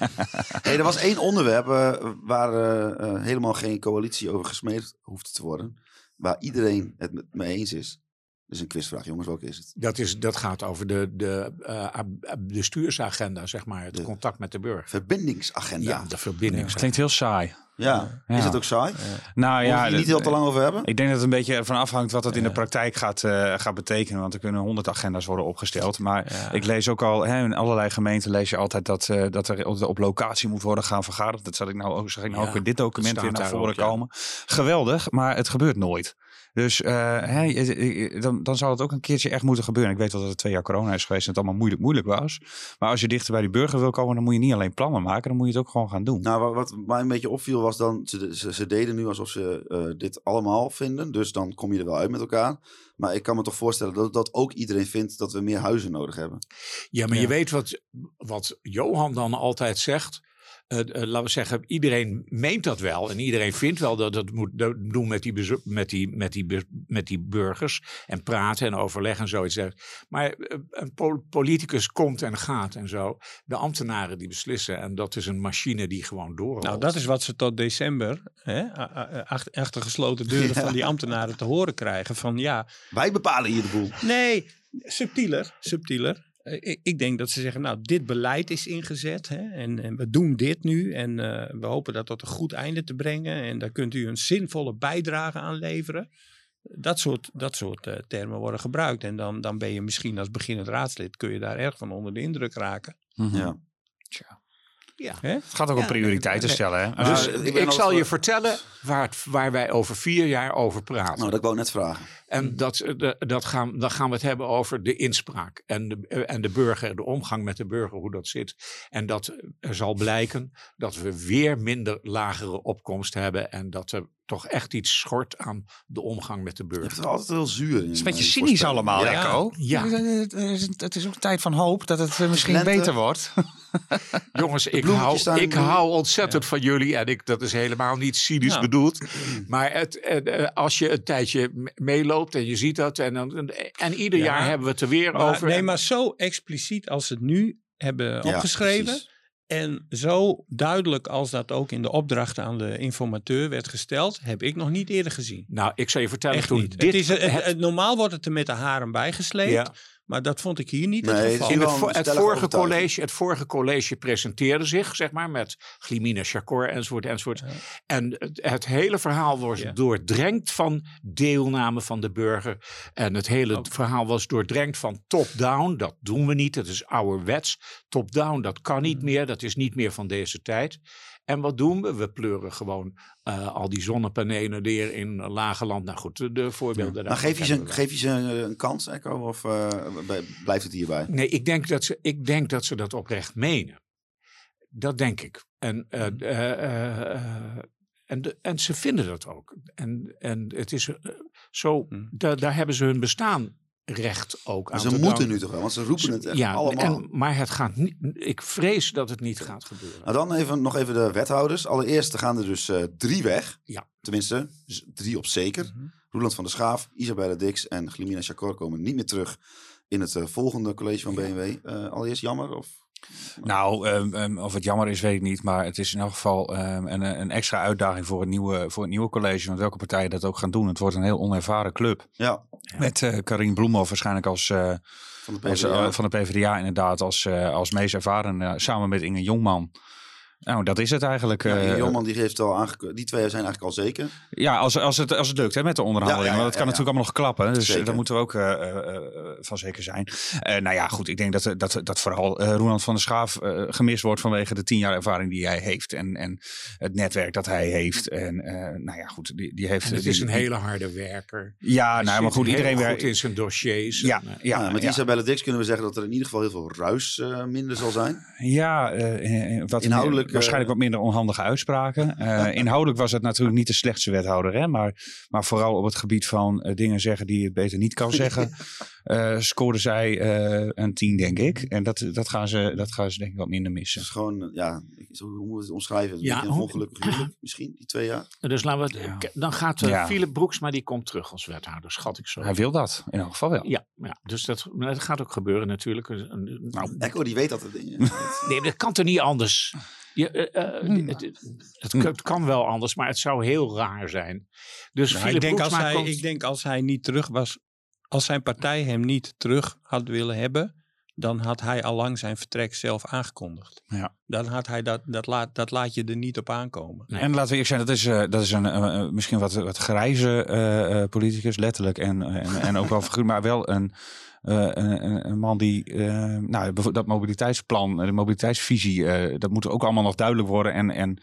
Hey, er was één onderwerp eh, waar eh, eh, helemaal geen coalitie over gesmeed hoeft te worden. Waar iedereen het met me eens is. Dus een quizvraag, jongens, welke is het? Dat, is, dat gaat over de, de, eh, ab- de stuursagenda, zeg maar. Het De- contact met de burger. Verbindingsagenda. Ja, de verbinding. Het klinkt heel saai. Ja, Ja. is het ook saai? Nou Moet ja, je niet dat- heel te lang over hebben? Ik denk dat het een beetje ervan afhangt wat het in de praktijk gaat, eh, gaat betekenen. Want er kunnen honderd agenda's worden opgesteld. Maar ik lees ook al, hè, in allerlei gemeenten lees je altijd dat, eh, dat er op, op locatie moet worden gaan vergaderd. Dat zag ik nou ook, zag ik nou Ja, ook in dit document dat weer naar voren ook, ja. komen. Geweldig, maar het gebeurt nooit. Dus eh, hè, je- je- dan, dan zou het ook een keertje echt moeten gebeuren. Ik weet wel dat het twee jaar corona is geweest en het allemaal moeilijk, moeilijk was. Maar als je dichter bij die burger wil komen, dan moet je niet alleen plannen maken. Dan moet je het ook gewoon gaan doen. Nou, wa- wat mij een beetje opviel was dan, ze, ze, ze deden nu alsof ze eh, dit allemaal vinden. Dus dan kom je er wel uit met elkaar. Maar ik kan me toch voorstellen dat, dat ook iedereen vindt dat we meer huizen nodig hebben. Ja, maar Ja. je weet wat, wat Johan dan altijd zegt. Eh, eh, laten we zeggen, iedereen meent dat wel. En iedereen vindt wel dat het moet do- doen met die, met, die, met, die, met die burgers. En praten en overleggen en zoiets. Maar eh, een po- politicus komt en gaat en zo. De ambtenaren die beslissen. En dat is een machine die gewoon doorrolt. Nou, dat is wat ze tot december hè, achter, achter gesloten deuren Ja. van die ambtenaren te horen krijgen. Van ja, Wij bepalen hier de boel. nee, subtieler, subtieler. Eh, Ik, ik denk dat ze zeggen, nou, dit beleid is ingezet hè, en, en we doen dit nu en eh, we hopen dat tot een goed einde te brengen en daar kunt u een zinvolle bijdrage aan leveren. Dat soort, dat soort eh, termen worden gebruikt en dan, dan ben je misschien als beginnend raadslid, kun je daar erg van onder de indruk raken. Mhm. Ja. Ja. Het gaat ook om Ja, prioriteiten nee. stellen. Hè? Maar Dus ik altijd zal voor- je vertellen waar, het, waar wij over vier jaar over praten. Nou, dat wou ik net vragen. En dat, eh, dat gaan, dan gaan we het hebben over de inspraak en de, eh, en de burger, de omgang met de burger, hoe dat zit. En dat eh, er zal blijken dat we weer minder lagere opkomst hebben en dat er toch echt iets schort aan de omgang met de burger. het altijd heel zuur. Het is een beetje cynisch allemaal, Ja. Echo. Ja. Het is, het is ook een tijd van hoop dat het eh, misschien Lente. beter wordt. Jongens, ik hou, ik hou ontzettend van jullie en ik, dat is helemaal niet cynisch bedoeld. Maar het, eh, als je een tijdje me- meeloopt en je ziet dat en, dan, en ieder Ja. jaar hebben we het er weer Maar, over. nee, En- maar zo expliciet als ze het nu hebben Ja, opgeschreven. precies. En zo duidelijk als dat ook in de opdracht aan de informateur werd gesteld, heb ik nog niet eerder gezien. Nou, ik zal je vertellen, Echt toen niet. dit... het is, het, het- het- normaal wordt het er met de haren bijgesleept, Ja. Maar dat vond ik hier niet Nee, het geval. In het, vo- het, vorige college, het vorige college presenteerde zich, zeg maar, met Glimina Chakor enzovoort enzovoort. En het, het hele verhaal was Ja. doordrenkt van deelname van de burger. En het hele Oh. verhaal was doordrenkt van top-down. Dat doen we niet, dat is ouderwets. Top-down, dat kan Mm. niet meer, dat is niet meer van deze tijd. En wat doen we? We pleuren gewoon eh, al die zonnepanelen neer in lage land. Nou goed, de, de voorbeelden Maar daarvan geef je, ze, geef je ze een, een kans, Echo? Of eh, blijft het hierbij? Nee, ik denk, dat ze, ik denk dat ze dat oprecht menen. dat denk ik. En, uh, uh, en, de, en ze vinden dat ook. En, en het is zo, da, daar hebben ze hun bestaan recht ook aan Ze te moeten danken. nu toch wel, want ze roepen het echt ja, allemaal. En, maar het gaat niet, ik vrees dat het niet gaat gebeuren. Nou, dan even, nog even de wethouders. Allereerst gaan er dus eh, drie weg. Ja. Tenminste, drie op zeker. Roeland van der Schaaf, Isabelle Dix en Glimina Chakor komen niet meer terug in het eh, volgende college van BMW. Eh, allereerst jammer? Of? Nou, um, um, of het jammer is, weet ik niet. Maar het is in elk geval um, een, een, extra uitdaging voor het, nieuwe, voor het nieuwe college. Want welke partijen dat ook gaan doen. Het wordt een heel onervaren club. Ja. Met uh, Karin Bloemhoff waarschijnlijk als, uh, van, de als, uh, van de PvdA inderdaad als, als meest ervaren. samen met Inge Jongman. Nou, dat is het eigenlijk. Ja, uh, Jongman die heeft al aangekondigd. Die twee zijn eigenlijk al zeker. Ja, als, als, het, als het lukt hè, met de onderhandelingen. Ja, ja, Want het kan ja, natuurlijk allemaal nog klappen. Dus Zeker. daar moeten we ook uh, uh, van zeker zijn. nou ja, goed. Ik denk dat, dat, dat vooral Roland van der Schaaf gemist wordt vanwege de tien jaar ervaring die hij heeft. En, en het netwerk dat hij heeft. En nou ja, goed. Die, die heeft, en het die, is een die, hele harde werker. Ja, hij nou, maar goed. Iedereen werkt in zijn dossiers. Ja, en, ja, ja, met ja. Isabelle Dix kunnen we zeggen dat er in ieder geval heel veel ruis uh, minder zal zijn. Ja, uh, wat Inhoudelijk, meer, waarschijnlijk wat minder onhandige uitspraken. Uh, inhoudelijk was het natuurlijk niet de slechtste wethouder, hè, maar, maar vooral op het gebied van uh, dingen zeggen die je beter niet kan zeggen, uh, scoorde zij een 10, denk ik. En dat, dat, gaan ze, dat gaan ze denk ik wat minder missen. Het is gewoon, ja, hoe moeten we het omschrijven? Ja, een ongelukkig huwelijk misschien, die twee jaar. Dus laten we het, ja. dan gaat ja. Philip Broeksma, die komt terug als wethouder, schat ik zo. Hij wil dat, in elk geval wel. Ja, ja dus dat, dat gaat ook gebeuren natuurlijk. Nou, Echo die weet dat het ding. nee, dat kan toch niet anders? Je, uh, uh, het, het, het, kan wel anders, maar het zou heel raar zijn. Dus nou, ik, denk als hij, komt... ik denk als hij niet terug was, als zijn partij hem niet terug had willen hebben, dan had hij al lang zijn vertrek zelf aangekondigd. Ja. Dan had hij dat, dat, laat, dat laat je er niet op aankomen. Nee. En laten we eerlijk zijn, dat is, uh, dat is een uh, misschien wat, wat grijze uh, politicus, letterlijk en, en, en ook wel figuur, maar wel een, een, een, man die, nou, dat mobiliteitsplan, de mobiliteitsvisie, dat moet ook allemaal nog duidelijk worden en, en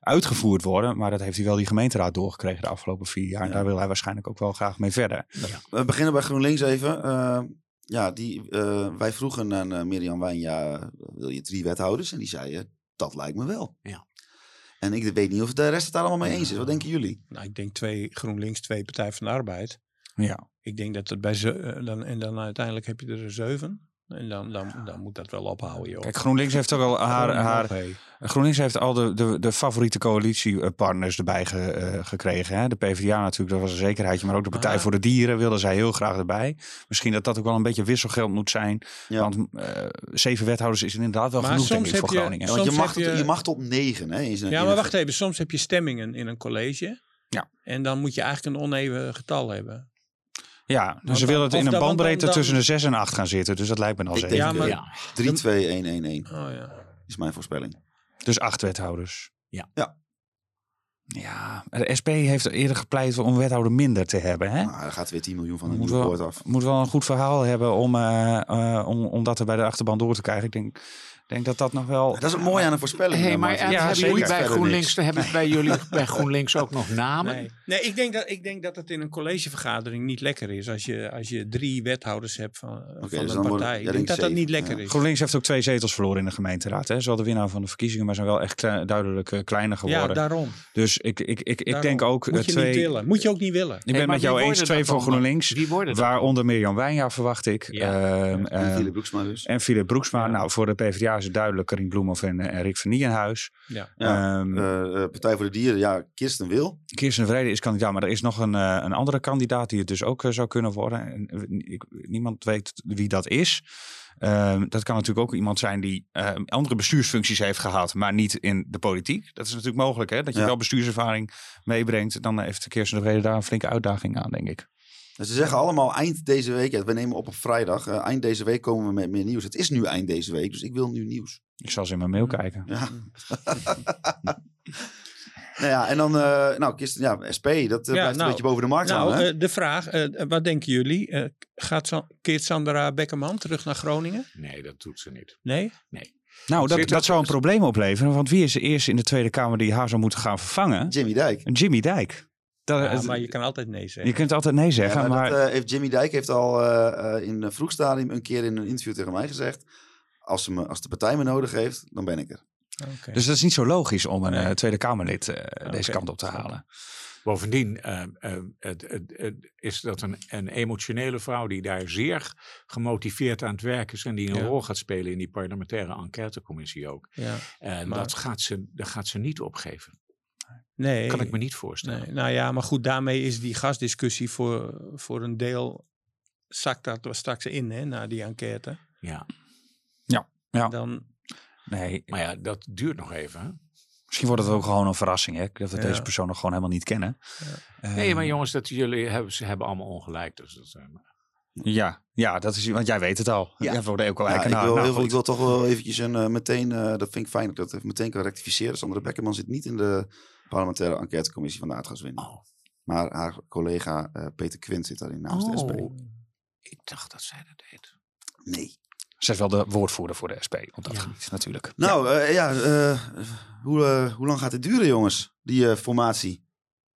uitgevoerd worden. Maar dat heeft hij wel die gemeenteraad doorgekregen de afgelopen vier jaar. Ja. En daar wil hij waarschijnlijk ook wel graag mee verder. Ja. We beginnen bij GroenLinks even. Ja, die, uh, wij vroegen aan uh, Mirjam Wijn, ja, wil je drie wethouders? En die zei, dat lijkt me wel. Ja. En ik weet niet of de rest het daar allemaal mee eens is. Wat denken jullie? Nou, ik denk twee GroenLinks, twee Partij van de Arbeid. Ja. Ik denk dat het bij ze, dan, en dan uiteindelijk heb je er zeven. En dan, dan, dan moet dat wel ophouden, joh. Kijk, GroenLinks heeft ook al haar... haar GroenLinks heeft al de, de, de favoriete coalitiepartners erbij ge, uh, gekregen. Hè? De PvdA natuurlijk, dat was een zekerheidje. Maar ook de Partij ah. voor de Dieren wilden zij heel graag erbij. Misschien dat dat ook wel een beetje wisselgeld moet zijn. Ja. Want uh, zeven wethouders is inderdaad wel maar genoeg, denk ik, voor je, Groningen. Want je mag, je... je mag tot negen. Hè, in ja, maar wacht even. Soms heb je stemmingen in een college. Ja. En dan moet je eigenlijk een oneven getal hebben. Ja, dus ze willen het in een bandbreedte tussen de 6 en 8 gaan zitten. Dus dat lijkt me al zeker. Ja, maar... ja. 3, 2, 1, 1, 1. Oh, ja. Is mijn voorspelling. Dus acht wethouders. Ja. Ja. Ja, de SP heeft eerder gepleit om wethouder minder te hebben. Hè? Nou, daar gaat weer 10 miljoen van een moet nieuw wel, woord af. Moet wel een goed verhaal hebben om, uh, uh, om, om dat er bij de achterban door te krijgen. Ik denk, denk dat dat nog wel... Dat is het mooie aan een voorspelling. Hey, maar ja, hebben jullie bij GroenLinks, hebben bij jullie bij GroenLinks ook nog namen? Nee, nee ik, denk dat, ik denk dat het in een collegevergadering niet lekker is als je, als je drie wethouers hebt van, okay, van dus een partij. ik denk dat dat niet lekker ja. is. GroenLinks heeft ook twee zetels verloren in de gemeenteraad. Hè? Ze hadden winnaar van de verkiezingen, maar zijn wel echt uh, duidelijk uh, kleiner geworden. Ja, daarom. Dus ik, ik, ik, ik daarom. denk ook... Moet je twee... niet willen. Moet je ook niet willen. Ik ben hey, met jou eens, twee voor GroenLinks. Wie worden Waaronder Mirjam Wijnja verwacht ik. Um, en Philip Broeksma dus. En Philip Broeksma. Nou, voor de PvdA is het duidelijk Karin Bloemhoff en, en Rick van Nijenhuis. Ja. ja. Um, uh, Partij voor de Dieren, ja, Kirsten Wil. Kirsten Vrede is kandidaat, maar er is nog een, uh, een andere kandidaat die het dus ook uh, zou kunnen worden. En, ik, niemand weet wie dat is. Uh, dat kan natuurlijk ook iemand zijn die uh, andere bestuursfuncties heeft gehad, maar niet in de politiek. Dat is natuurlijk mogelijk, hè? Dat je ja. wel bestuurservaring meebrengt. Dan heeft Kirsten de Vrede daar een flinke uitdaging aan, denk ik. Dus ze zeggen allemaal eind deze week, ja, we nemen op op vrijdag, uh, eind deze week komen we met meer nieuws. Het is nu eind deze week, dus ik wil nu nieuws. Ik zal ze in mijn mail kijken. Ja. nou ja, en dan, uh, nou, Kirsten, ja, SP, dat uh, ja, blijft nou, een beetje boven de markt nou, hangen. de vraag, wat denken jullie? gaat Sa keert Sandra Beckerman terug naar Groningen? Nee, dat doet ze niet. Nee? Nee. Nou, dat, dat zou een probleem opleveren, want wie is de eerste in de Tweede Kamer die haar zou moeten gaan vervangen? Jimmy Dijk. Jimmy Dijk. Dat, ja, maar je kan altijd nee zeggen. Je kunt altijd nee zeggen. Ja, maar dat, uh, heeft Jimmy Dijk heeft al uh, in een vroeg stadium een keer in een interview tegen mij gezegd: als, ze me, als de partij me nodig heeft, dan ben ik er. Oké. Dus dat is niet zo logisch om een eh, Tweede Kamerlid eh, deze kant op te halen. Bovendien eh, eh, het, het, het is dat een, een emotionele vrouw die daar zeer gemotiveerd aan het werk is en die een Ja. rol gaat spelen in die parlementaire enquêtecommissie ook. Ja. En Maar- dat, gaat ze, dat gaat ze niet opgeven. Nee. Kan ik me niet voorstellen. Nee, nou ja, maar goed, daarmee is die gasdiscussie voor, voor een deel zakt dat er straks in, hè, na die enquête. Ja. Ja, ja. Dan, Nee, Maar ja, dat duurt nog even. Hè? misschien wordt het ook gewoon een verrassing. Hè? Dat we Ja. deze persoon nog gewoon helemaal niet kennen. Nee, Eh, maar jongens, dat jullie hebben, ze hebben allemaal ongelijk. Dus dat, eh, Ja, ja, dat is, want jij weet het al. Ja. Ja. voor de Ja, ik, wil, Nou, heel veel- goed. ik wil toch wel eventjes een, eh, meteen, eh, dat vind ik fijn dat ik dat even meteen kan rectificeren. Sandra Beckerman zit niet in de parlementaire enquêtecommissie van de aardgaswinning. Oh. Maar haar collega eh, Peter Quint zit daarin namens de SP. Oh, ik dacht dat zij dat deed. Nee. Zij is wel de woordvoerder voor de SP op dat Ja. gebied natuurlijk. Nou, eh, ja, eh, hoe, hoe lang gaat dit duren, jongens? Die formatie.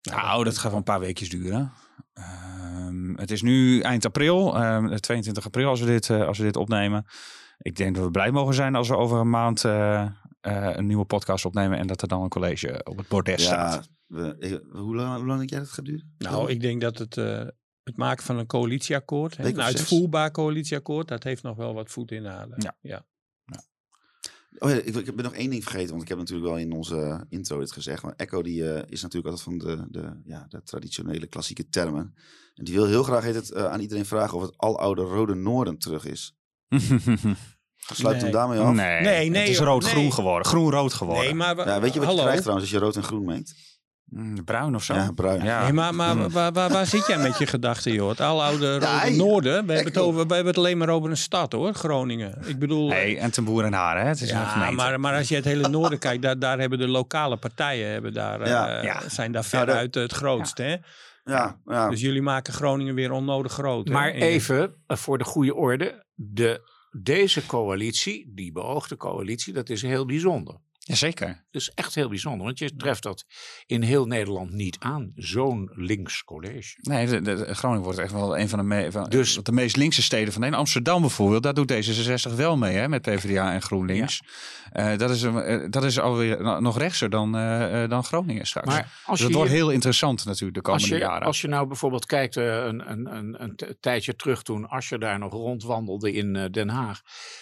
Nou, dat gaat wel een paar weekjes duren. Ehm, het is nu eind april, ehm, 22 april als we, dit, als we dit opnemen. Ik denk dat we blij mogen zijn als we over een maand een nieuwe podcast opnemen en dat er dan een college op het bordes Ja, staat. we, ik- hoe, lang, hoe lang denk jij dat het gaat duren? nou, ik denk dat het, eh, het maken van een coalitieakkoord, hè, een uitvoerbaar coalitieakkoord, dat heeft nog wel wat voet in de aarde. Ja. ja. Oh ja, ik, ik ben nog één ding vergeten, want ik heb natuurlijk wel in onze intro dit gezegd. Maar Echo die, eh, is natuurlijk altijd van de, de, ja, de traditionele klassieke termen. En die wil heel graag heet het, eh, aan iedereen vragen of het aloude Rode Noorden terug is. Sluit hem daarmee af. nee, Nee, nee, het is rood-groen nee. geworden. Groen-rood geworden. Nee, maar, we- Ja, weet je wat je hallo? krijgt trouwens als je rood en groen mengt? Mm, bruin of zo? Ja, bruin. Ja. Nee, maar, maar Mm. waar, waar, waar zit jij met je gedachten, joh? Het aloude Rode hey, Noorden. We hebben, het over, we hebben het alleen maar over een stad, hoor. Groningen. Ik bedoel... Nee, en ten boer en haren, hè? Het is een ja, gemeente. maar, maar als je het hele noorden kijkt, daar, daar hebben de lokale partijen hebben daar, eh, Ja. Zijn daar veruit het grootst. Hè? Ja, ja. Dus jullie maken Groningen weer onnodig groot. Maar En- even eh, voor de goede orde. De, deze coalitie, die beoogde coalitie, dat is heel bijzonder. Jazeker. Dat is echt heel bijzonder, want je treft dat in heel Nederland niet aan. Zo'n links college. Nee, de, de- Groningen wordt echt wel een van de, me- van, Dus- de meest linkse steden van Nederland. Amsterdam bijvoorbeeld, daar doet D66 wel mee, hè, met PvdA en GroenLinks. Eh, dat, is, eh, dat is alweer no- nog rechtser dan, eh, dan Groningen straks. Maar dus als dat je wordt heel interessant natuurlijk de Als komende je, jaren. als je nou bijvoorbeeld kijkt, een, een, een, een tijdje terug toen Asscher daar nog rondwandelde in Den Haag.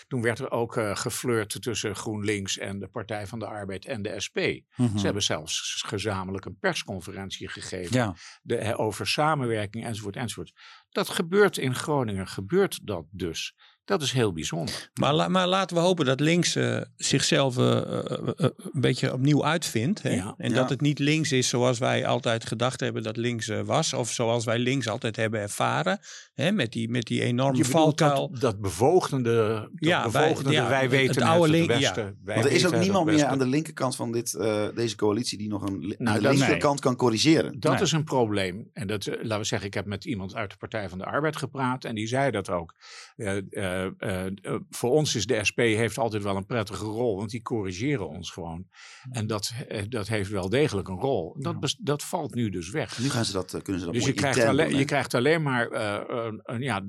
Toen werd er ook geflirt tussen GroenLinks en de Partij van de Arbeid en de SP. Mhm. Ze hebben zelfs gezamenlijk een persconferentie gegeven Ja, de, over samenwerking enzovoort enzovoort. Dat gebeurt in Groningen, gebeurt dat dus. Dat is heel bijzonder. Maar, la- maar laten we hopen dat links eh, zichzelf eh, eh, een beetje opnieuw uitvindt. Hè? Ja. En Ja. dat het niet links is zoals wij altijd gedacht hebben dat links was. Of zoals wij links altijd hebben ervaren. Hè? Met, die, met die enorme valkuil. dat, dat bevoogdende, dat Ja, wij- bevoogdende ja, wij het weten oude het, link- het ja. Wij Want er is ook niemand meer aan de linkerkant van dit, eh, deze coalitie die nog een, Nou, aan de linkerkant kan corrigeren. Dat Nee. is een probleem. En dat, eh, laten we zeggen, ik heb met iemand uit de Partij van de Arbeid gepraat en die zei dat ook. Eh, eh, eh, eh, voor ons is de SP heeft altijd wel een prettige rol, want die corrigeren ons gewoon. En dat, dat heeft wel degelijk een rol. Dat, dat valt nu dus weg. Nu gaan ze dat, kunnen ze dat Dus je krijgt, alleen, je krijgt alleen maar eh, een, een- ja,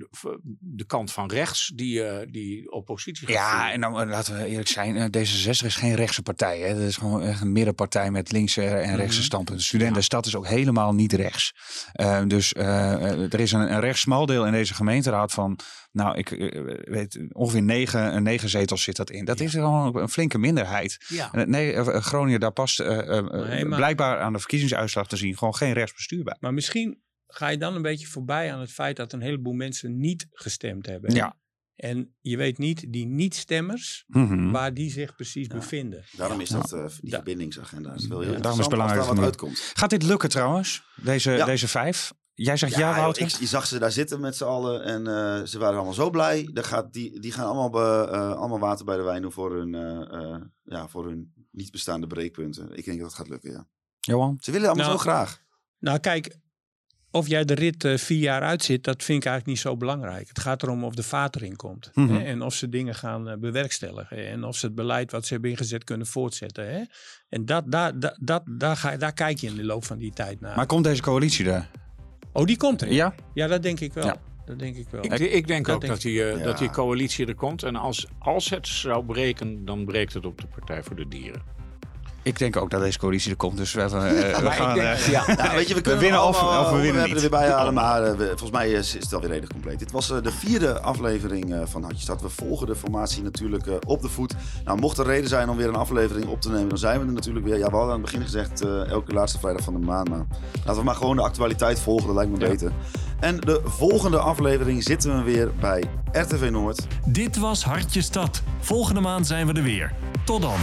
de, kant van rechts die, eh, die oppositie gaat ja en dan eh, laten we eerlijk zijn, eh, D66 is geen rechtse partij. Hè. Dat is gewoon echt een middenpartij met linkse en rechtse Mhm. standpunten. Studentenstad is ook helemaal niet rechts. Eh, dus er is een, een rechts smaldeel in deze gemeenteraad van, nou ik weet ongeveer negen, negen zetels zit dat in. Dat is gewoon een flinke minderheid. Ja. En, Nee, Groningen, daar past Nee, maar- blijkbaar aan de verkiezingsuitslag te zien gewoon geen rechtsbestuur bij. Maar misschien ga je dan een beetje voorbij aan het feit dat een heleboel mensen niet gestemd hebben. hè? Ja. En je weet niet, die niet-stemmers, Mhm. waar die zich precies bevinden. Daarom is Ja. dat, eh, die Da- verbindingsagenda. Dat is wel heel Ja, daarom is het belangrijk als daar wat uitkomt. Gaat dit lukken trouwens, deze, Ja. deze vijf? Jij zegt ja, ik, je zag ze daar zitten met z'n allen en eh, ze waren allemaal zo blij. Daar gaat, die, die gaan allemaal, be- eh, allemaal water bij de wijn doen voor hun, eh, eh, ja, voor hun niet bestaande breekpunten. Ik denk dat het gaat lukken, ja. Johan? Ze willen allemaal Nou, zo graag. Nou, kijk, of jij de rit eh, vier jaar uitzit, dat vind ik eigenlijk niet zo belangrijk. Het gaat erom of de vaat erin komt. Mhm. hè, en of ze dingen gaan eh, bewerkstelligen. En of ze het beleid wat ze hebben ingezet kunnen voortzetten. Hè. En dat, daar, dat, dat, daar, ga, daar kijk je in de loop van die tijd naar. Maar komt deze coalitie er? oh, die komt er. Ja? Ja, dat denk ik wel. Ja. Dat denk ik wel. Ik, ik denk Dat ook denk dat, die, eh, Ja. dat die coalitie er komt. En als, als het zou breken, dan breekt het op de Partij voor de Dieren. Ik denk ook dat deze coalitie er komt. Dus we, hebben, eh, we gaan... denk- eh, ja. Ja, weet je, we, kunnen winnen of- of we winnen onderwerpen niet. er weer bij halen, maar eh, we- volgens mij is, is het alweer redelijk compleet. Dit was de vierde aflevering eh, van Hartje Stad. We volgen de formatie natuurlijk eh, op de voet. Nou, mocht er reden zijn om weer een aflevering op te nemen, dan zijn we er natuurlijk weer. Ja, we hadden aan het begin gezegd, eh, elke laatste vrijdag van de maand. Maar laten we maar gewoon de actualiteit volgen, dat lijkt me Ja. beter. En de volgende aflevering zitten we weer bij RTV Noord. Dit was Hartje Stad. Volgende maand zijn we er weer. Tot dan.